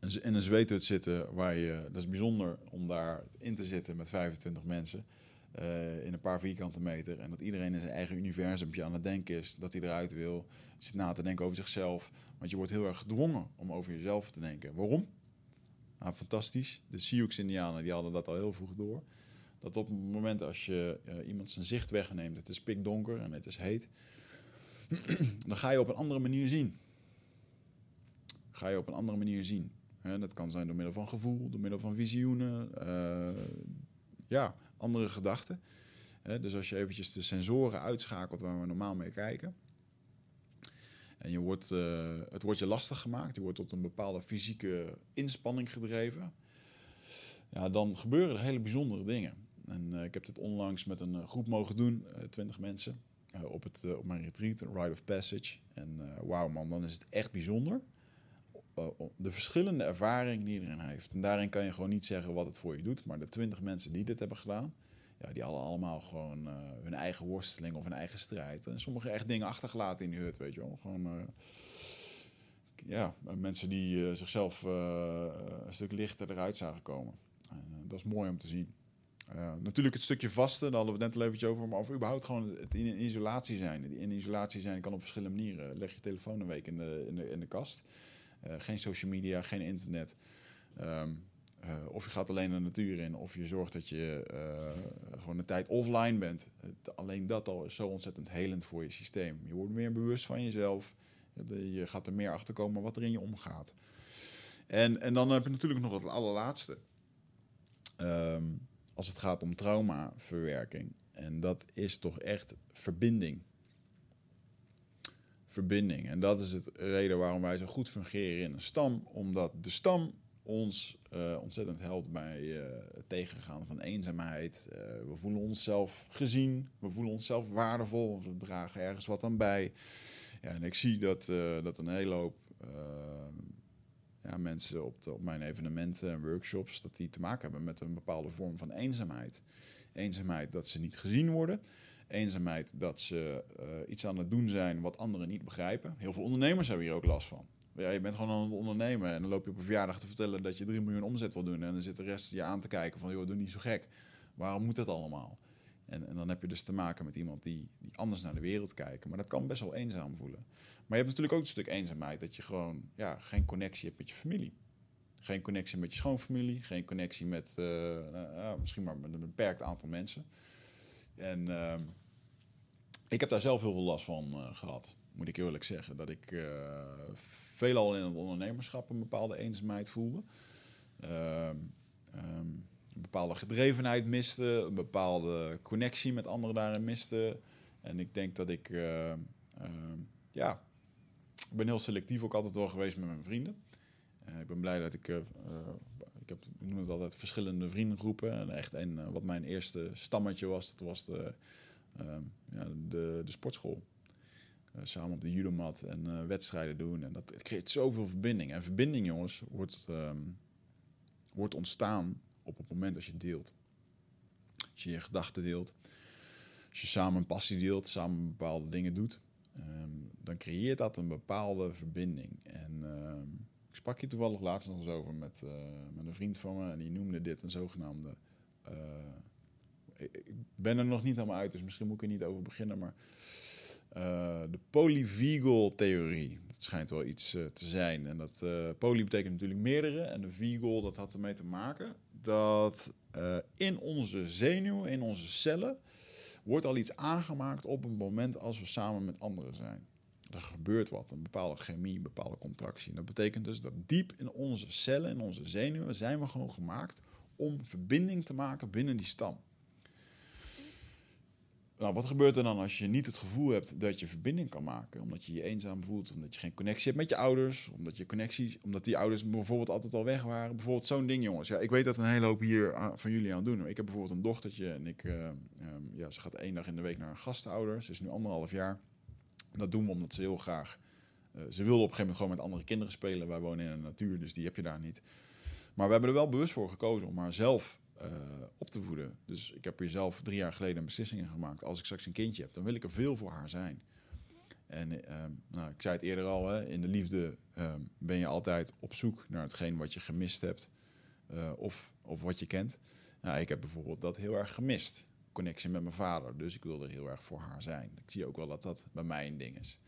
Speaker 1: In een zweethut zitten waar je. Dat is bijzonder om daar in te zitten met 25 mensen. Uh, in een paar vierkante meter. En dat iedereen in zijn eigen universumpje aan het denken is. Dat hij eruit wil. Zit na te denken over zichzelf. Want je wordt heel erg gedwongen om over jezelf te denken. Waarom? Nou, fantastisch. De Sioux-Indianen die hadden dat al heel vroeg door. Dat op het moment als je uh, iemand zijn zicht wegneemt, het is pikdonker en het is heet, dan ga je op een andere manier zien. Ga je op een andere manier zien. Dat kan zijn door middel van gevoel, door middel van visioenen. Uh, ja, andere gedachten. dus als je eventjes de sensoren uitschakelt waar we normaal mee kijken. En je wordt, uh, het wordt je lastig gemaakt. Je wordt tot een bepaalde fysieke inspanning gedreven. Ja, dan gebeuren er hele bijzondere dingen. En uh, ik heb dit onlangs met een groep mogen doen, 20 mensen, op, het, op mijn retreat, een Rite of Passage. En wauw man, dan is het echt bijzonder eh, de verschillende ervaringen die iedereen heeft. En daarin kan je gewoon niet zeggen wat het voor je doet. Maar de twintig mensen die dit hebben gedaan, ja, die hadden allemaal gewoon uh, hun eigen worsteling of hun eigen strijd. En sommigen echt dingen achtergelaten in die hut, weet je wel. Gewoon, uh, ja, mensen die zichzelf een stuk lichter eruit zagen komen. dat is mooi om te zien. natuurlijk het stukje vasten, daar hadden we het net al eventjes over, maar of überhaupt gewoon het in isolatie zijn. In isolatie zijn kan op verschillende manieren. Leg je telefoon een week in de, in de, in de kast. Uh, geen social media, geen internet. Um, uh, of je gaat alleen de natuur in, of je zorgt dat je uh, gewoon een tijd offline bent. alleen dat al is zo ontzettend helend voor je systeem. Je wordt meer bewust van jezelf. Je gaat er meer achter komen wat er in je omgaat. En, en dan heb je natuurlijk nog het allerlaatste. Um, als het gaat om traumaverwerking. En dat is toch echt verbinding verbinding. En dat is het reden waarom wij zo goed fungeren in een stam. Omdat de stam ons uh, ontzettend helpt bij uh, het tegengaan van eenzaamheid. Uh, we voelen onszelf gezien, we voelen onszelf waardevol, we dragen ergens wat aan bij. Ja, en ik zie dat, dat een hele hoop ja, mensen op, de, op mijn evenementen en workshops... dat die te maken hebben met een bepaalde vorm van eenzaamheid. Eenzaamheid dat ze niet gezien worden eenzaamheid dat ze uh, iets aan het doen zijn wat anderen niet begrijpen. Heel veel ondernemers hebben hier ook last van. Ja, je bent gewoon aan het ondernemen en dan loop je op een verjaardag te vertellen dat je 3 miljoen omzet wil doen. En dan zit de rest je aan te kijken van, joh, doe niet zo gek. Waarom moet dat allemaal? En, en dan heb je dus te maken met iemand die, die anders naar de wereld kijkt. Maar dat kan best wel eenzaam voelen. Maar je hebt natuurlijk ook een stuk eenzaamheid dat je gewoon ja, geen connectie hebt met je familie. Geen connectie met je schoonfamilie, geen connectie met uh, nou, misschien maar met een beperkt aantal mensen. En uh, ik heb daar zelf heel veel last van uh, gehad, moet ik eerlijk zeggen. Dat ik uh, veelal in het ondernemerschap een bepaalde eenzaamheid voelde. Uh, um, een bepaalde gedrevenheid miste, een bepaalde connectie met anderen daarin miste. En ik denk dat ik, ehm, ja, ik ben heel selectief ook altijd wel geweest met mijn vrienden. Eh, ik ben blij dat ik, ik heb, ik noem het altijd verschillende vriendengroepen. En echt een, wat mijn eerste stammetje was, dat was de Ehm, ja, de, de sportschool. Uh, samen op de judomat en uh, wedstrijden doen. En dat creëert zoveel verbinding. En verbinding, jongens, wordt, um, wordt ontstaan op het moment dat je deelt. Als je je gedachten deelt. Als je samen een passie deelt, samen bepaalde dingen doet. Um, dan creëert dat een bepaalde verbinding. En ik sprak hier toevallig laatst nog eens over met, uh, met een vriend van me. En die noemde dit een zogenaamde ik ben er nog niet helemaal uit, dus misschien moet ik er niet over beginnen. Maar uh, de polyvagal-theorie, dat schijnt wel iets uh, te zijn. En dat uh, poly betekent natuurlijk meerdere. En de vagal, dat had ermee te maken dat in onze zenuwen, in onze cellen, wordt al iets aangemaakt op een moment als we samen met anderen zijn. Er gebeurt wat, een bepaalde chemie, een bepaalde contractie. En dat betekent dus dat diep in onze cellen, in onze zenuwen, zijn we gewoon gemaakt om verbinding te maken binnen die stam. Nou, wat gebeurt er dan als je niet het gevoel hebt dat je verbinding kan maken? Omdat je je eenzaam voelt, omdat je geen connectie hebt met je ouders, omdat je connectie, omdat die ouders bijvoorbeeld altijd al weg waren. Bijvoorbeeld zo'n ding, jongens. Ja, ik weet dat een hele hoop hier van jullie aan doen. Ik heb bijvoorbeeld een dochtertje en ik, uh, um, ja, ze gaat één dag in de week naar een gastouder. Ze is nu anderhalf jaar. dat doen we omdat ze heel graag. Uh, ze wilde op een gegeven moment gewoon met andere kinderen spelen. Wij wonen in de natuur, dus die heb je daar niet. Maar we hebben er wel bewust voor gekozen om haar zelf uh, op te voeden. Dus ik heb hier zelf drie jaar geleden een beslissing in gemaakt. Als ik straks een kindje heb, dan wil ik er veel voor haar zijn. En uh, nou, ik zei het eerder al, hè, in de liefde uh, ben je altijd op zoek naar hetgeen wat je gemist hebt uh, of, of wat je kent. Nou, ik heb bijvoorbeeld dat heel erg gemist. Connectie met mijn vader. Dus ik wilde heel erg voor haar zijn. Ik zie ook wel dat dat bij mij een ding is.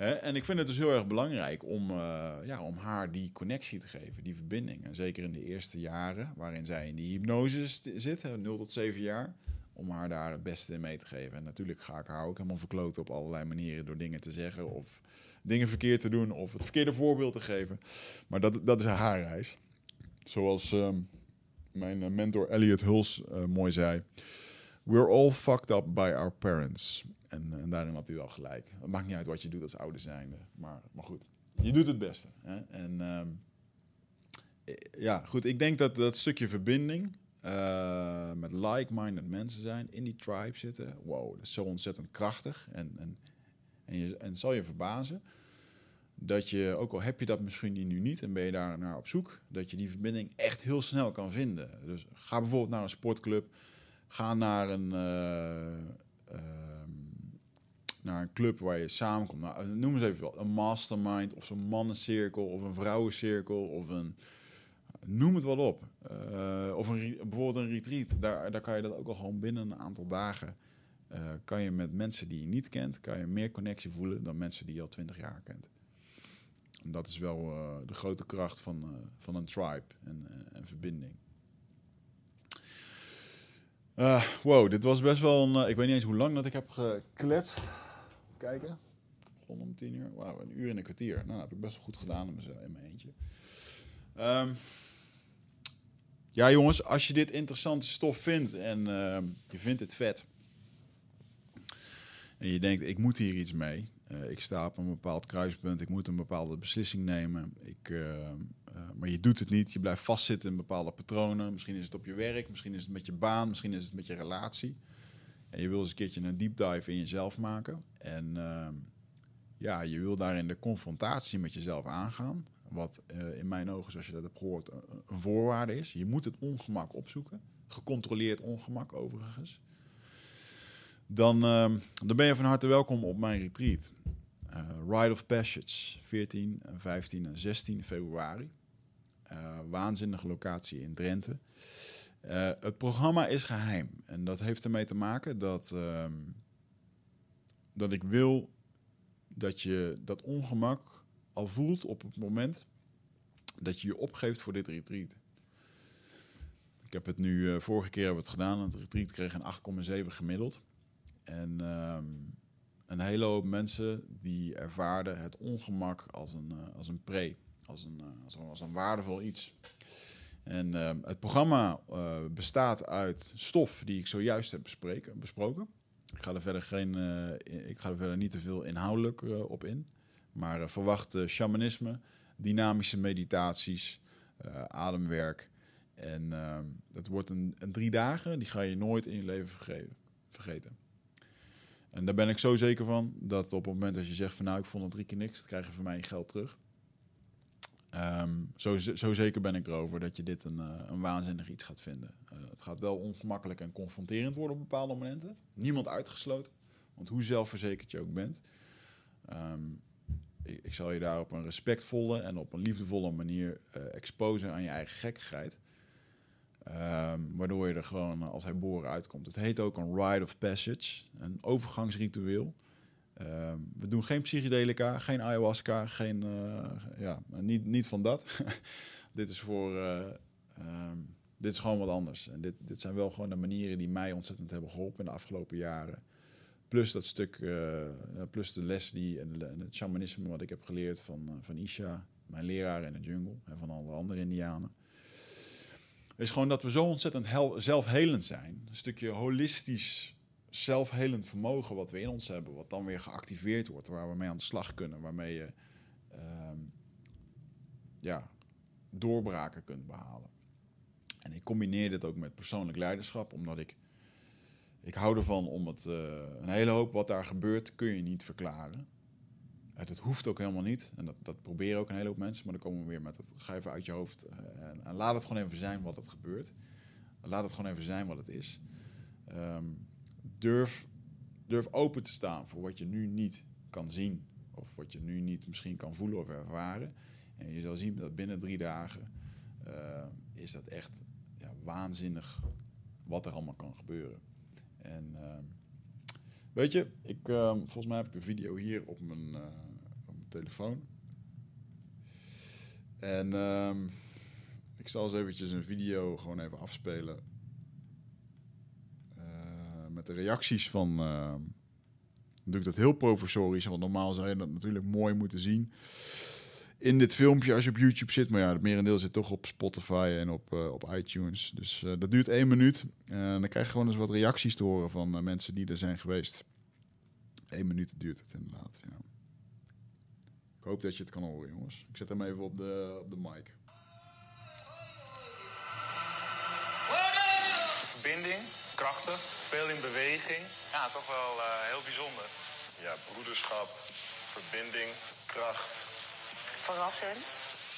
Speaker 1: En ik vind het dus heel erg belangrijk om, uh, ja, om haar die connectie te geven, die verbinding. En zeker in de eerste jaren, waarin zij in die hypnose zit, 0 tot 7 jaar, om haar daar het beste in mee te geven. En natuurlijk ga ik haar ook helemaal verkloten op allerlei manieren door dingen te zeggen of dingen verkeerd te doen of het verkeerde voorbeeld te geven. Maar dat, dat is haar reis. Zoals um, mijn mentor Elliot Huls uh, mooi zei. We're all fucked up by our parents. En, en, daarin had hij wel gelijk. Het maakt niet uit wat je doet als ouder zijnde. Maar, maar goed, je doet het beste. Hè? En um, ja, goed. Ik denk dat dat stukje verbinding uh, met like-minded mensen zijn, in die tribe zitten. Wow, dat is zo ontzettend krachtig. En, en, en, je, en zal je verbazen dat je, ook al heb je dat misschien nu niet en ben je daar naar op zoek, dat je die verbinding echt heel snel kan vinden. Dus ga bijvoorbeeld naar een sportclub, ga naar een, eh, naar een club waar je samenkomt. Nou, noem eens even wat, een mastermind of zo'n mannencirkel of een vrouwencirkel of een, noem het wel op. Eh, of een, bijvoorbeeld een retreat, daar, daar kan je dat ook al gewoon binnen een aantal dagen. Uh, kan je met mensen die je niet kent, kan je meer connectie voelen dan mensen die je al twintig jaar kent. En dat is wel uh, de grote kracht van, van een tribe en, en verbinding. wow, dit was best wel een. ik weet niet eens hoe lang dat ik heb gekletst. Kijken. Begon om tien uur. Wauw, een uur en een kwartier. Nou, dat heb ik best wel goed gedaan in mijn, eentje. Um, ja, jongens, als je dit interessante stof vindt en uh, je vindt het vet. En je denkt, ik moet hier iets mee. Uh, ik sta op een bepaald kruispunt, ik moet een bepaalde beslissing nemen. Ik, uh, maar je doet het niet, je blijft vastzitten in bepaalde patronen. Misschien is het op je werk, misschien is het met je baan, misschien is het met je relatie. En je wil eens een keertje een deep dive in jezelf maken. En ehm, ja, je wil daarin de confrontatie met jezelf aangaan. Wat uh, in mijn ogen, zoals je dat hebt gehoord, een voorwaarde is. Je moet het ongemak opzoeken. Gecontroleerd ongemak overigens. Dan, uh, dan ben je van harte welkom op mijn retreat. Uh, Ride of Passage, 14, 15 en 16 februari. Uh, waanzinnige locatie in Drenthe. Het programma is geheim. En dat heeft ermee te maken dat, ehm, dat ik wil dat je dat ongemak al voelt op het moment dat je je opgeeft voor dit retreat. Ik heb het nu, uh, vorige keer hebben we het gedaan. Het retreat kreeg een 8,7 gemiddeld. En um, een hele hoop mensen die ervaarden het ongemak als een, uh, als een pre, als een, als, een, als een waardevol iets. En uh, het programma bestaat uit stof die ik zojuist heb besproken. Ik ga er verder, geen, ik ga er verder niet te veel inhoudelijk op in. Maar verwacht shamanisme, dynamische meditaties, ademwerk. En ehm, dat wordt een, een, drie dagen, die ga je nooit in je leven vergeten. En daar ben ik zo zeker van dat op het moment dat je zegt van nou ik vond het drie keer niks, dan krijg je van mij je geld terug. Um, zo, zo, zeker ben ik erover dat je dit een, een waanzinnig iets gaat vinden. het gaat wel ongemakkelijk en confronterend worden op bepaalde momenten. Niemand uitgesloten. Want hoe zelfverzekerd je ook bent, um, ik zal je daar op een respectvolle en op een liefdevolle manier uh, exposen aan je eigen gekkigheid. Um, waardoor je er gewoon als hij boren uitkomt. Het heet ook een rite of passage, een overgangsritueel. Um, we doen geen psychedelica, geen ayahuasca, geen, uh, ja, niet, niet van dat. dit is voor, uh, um, dit is gewoon wat anders. En dit, dit zijn wel gewoon de manieren die mij ontzettend hebben geholpen in de afgelopen jaren. Plus dat stuk, uh, plus de les die het shamanisme wat ik heb geleerd van, van Isha, mijn leraar in de jungle en van alle andere Indianen. Is gewoon dat we zo ontzettend zelfhelend zijn. Een stukje holistisch zelfhelend vermogen wat we in ons hebben, wat dan weer geactiveerd wordt, waar we mee aan de slag kunnen, waarmee je uh, ja, doorbraken kunt behalen. En ik combineer dit ook met persoonlijk leiderschap, omdat ik ik hou ervan om het. Uh, een hele hoop wat daar gebeurt kun je niet verklaren. Het, hoeft ook helemaal niet. En dat, dat proberen ook een hele hoop mensen. Maar dan komen we weer met het. Ga even uit je hoofd. Uh, en, laat het gewoon even zijn wat het gebeurt. Laat het gewoon even zijn wat het is. Um, durf, durf open te staan voor wat je nu niet kan zien. Of wat je nu niet misschien kan voelen of ervaren. En je zal zien dat binnen drie dagen uh, is dat echt ja, waanzinnig wat er allemaal kan gebeuren. En uh, weet je, ik, uh, volgens mij heb ik de video hier op mijn, op mijn telefoon. En ehm, ik zal eens eventjes een video gewoon even afspelen. Eh, met de reacties van... Doe ik dat heel professorisch, want normaal zou je dat natuurlijk mooi moeten zien in dit filmpje als je op YouTube zit. Maar ja, het merendeel zit toch op Spotify en op, uh, op iTunes. Dus uh, dat duurt één minuut. En dan krijg je gewoon eens wat reacties te horen van mensen die er zijn geweest. Eén minuut duurt het inderdaad, ja. Ik hoop dat je het kan horen, jongens. Ik zet hem even op de, op de mic.
Speaker 3: Verbinding, krachtig, veel in beweging. Ja, toch wel heel bijzonder.
Speaker 4: Ja, broederschap, verbinding, kracht Verrassend,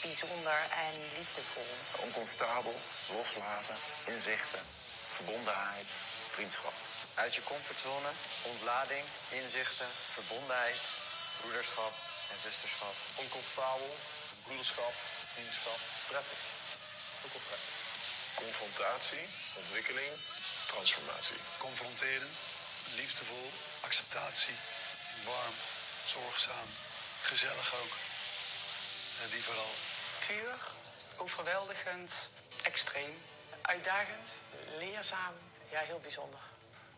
Speaker 4: bijzonder en liefdevol.
Speaker 5: Oncomfortabel, loslaten, inzichten, verbondenheid, vriendschap.
Speaker 6: Uit je comfortzone, ontlading, inzichten, verbondenheid, broederschap en zusterschap.
Speaker 3: Oncomfortabel, broederschap, vriendschap, prettig. Ook wel prettig.
Speaker 5: Confrontatie, ontwikkeling, transformatie.
Speaker 7: confronterend, liefdevol, acceptatie, warm, zorgzaam, gezellig ook. En die vooral.
Speaker 4: Puur, overweldigend, extreem, uitdagend, leerzaam, ja heel bijzonder.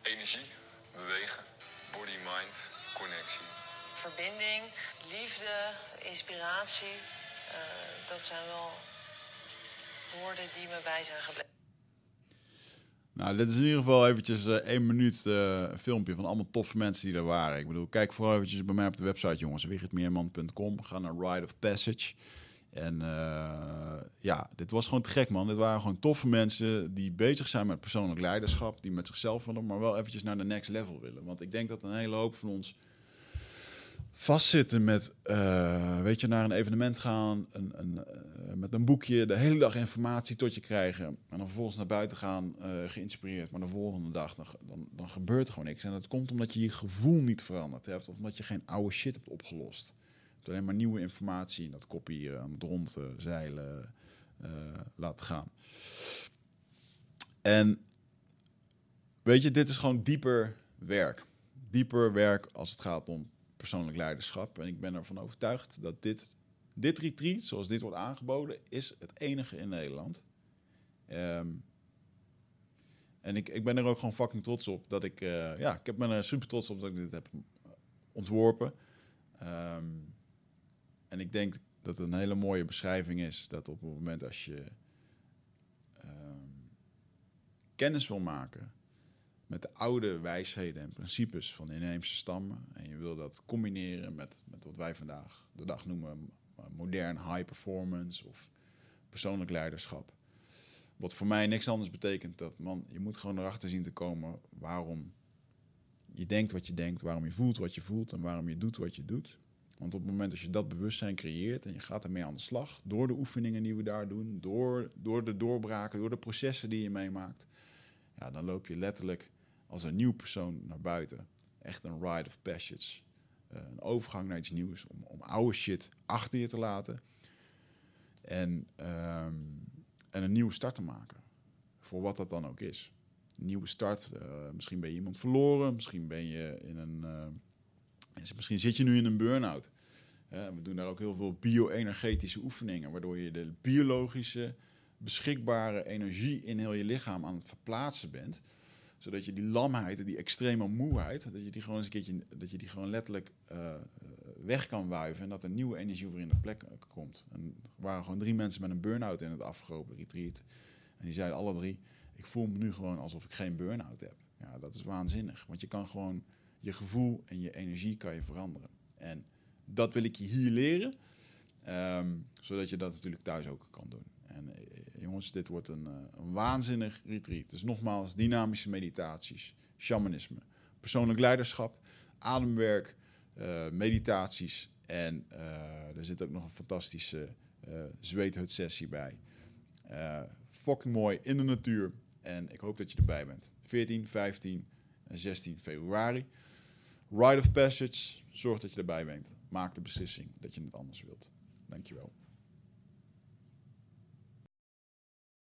Speaker 5: Energie, bewegen, body-mind, connectie.
Speaker 4: Verbinding, liefde, inspiratie, eh, dat zijn wel woorden die me bij zijn gebleven.
Speaker 1: Nou, dit is in ieder geval eventjes eh, één minuut een filmpje van allemaal toffe mensen die er waren. Ik bedoel, kijk vooral eventjes bij mij op de website, jongens. wiggetmeerman.com. Ga naar Ride of Passage. En eh, ja, dit was gewoon te gek, man. Dit waren gewoon toffe mensen die bezig zijn met persoonlijk leiderschap. Die met zichzelf willen, maar wel eventjes naar de next level willen. Want ik denk dat een hele hoop van ons vastzitten met, eh, weet je, naar een evenement gaan, een, een, eh, met een boekje, de hele dag informatie tot je krijgen. En dan vervolgens naar buiten gaan, eh, geïnspireerd. Maar de volgende dag, dan, dan, gebeurt er gewoon niks. En dat komt omdat je je gevoel niet veranderd hebt. Of omdat je geen oude shit hebt opgelost. Je hebt alleen maar nieuwe informatie in dat kopie aan het rondzeilen laten gaan. En weet je, dit is gewoon dieper werk. Dieper werk als het gaat om persoonlijk leiderschap. En ik ben ervan overtuigd dat dit, dit retreat, zoals dit wordt aangeboden, is het enige in Nederland. Ehm, en ik, ik ben er ook gewoon fucking trots op dat ik, eh, ja, ik heb- ben er super trots op dat ik dit heb ontworpen. Ehm, en ik denk dat het een hele mooie beschrijving is dat op het moment als je ehm, kennis wil maken met de oude wijsheden en principes van de inheemse stammen. En je wil dat combineren met, met wat wij vandaag de dag noemen modern high performance of persoonlijk leiderschap. Wat voor mij niks anders betekent dat, man, je moet gewoon erachter zien te komen waarom je denkt wat je denkt, waarom je voelt wat je voelt en waarom je doet wat je doet. Want op het moment dat je dat bewustzijn creëert en je gaat ermee aan de slag, door de oefeningen die we daar doen, door, door de doorbraken, door de processen die je meemaakt, ja, dan loop je letterlijk als een nieuw persoon naar buiten. Echt een ride of passage. Eh, een overgang naar iets nieuws. Om, om oude shit achter je te laten. En, ehm, en een nieuwe start te maken. Voor wat dat dan ook is. Een nieuwe start. eh, misschien ben je iemand verloren. Misschien ben je in een... eh, misschien zit je nu in een burn-out. We doen daar ook heel veel bio-energetische oefeningen. Waardoor je de biologische beschikbare energie in heel je lichaam aan het verplaatsen bent. Zodat je die lamheid en die extreme moeheid, dat je die gewoon eens een keertje, dat je die gewoon letterlijk eh, weg kan wuiven. En dat er nieuwe energie weer in de plek eh, komt. En er waren gewoon drie mensen met een burn-out in het afgelopen retreat. En die zeiden alle drie, ik voel me nu gewoon alsof ik geen burn-out heb. Ja, dat is waanzinnig. Want je kan gewoon je gevoel en je energie kan je veranderen. En dat wil ik je hier leren. ehm, zodat je dat natuurlijk thuis ook kan doen. En eh, jongens, dit wordt een, eh, een waanzinnig retreat. Dus nogmaals, dynamische meditaties, shamanisme, persoonlijk leiderschap, ademwerk, eh, meditaties. En eh, er zit ook nog een fantastische eh zweethutsessie bij. Fucking mooi in de natuur. En ik hoop dat je erbij bent. 14, 15 en 16 februari. Ride of Passage. Zorg dat je erbij bent. Maak de beslissing dat je het anders wilt. Dankjewel.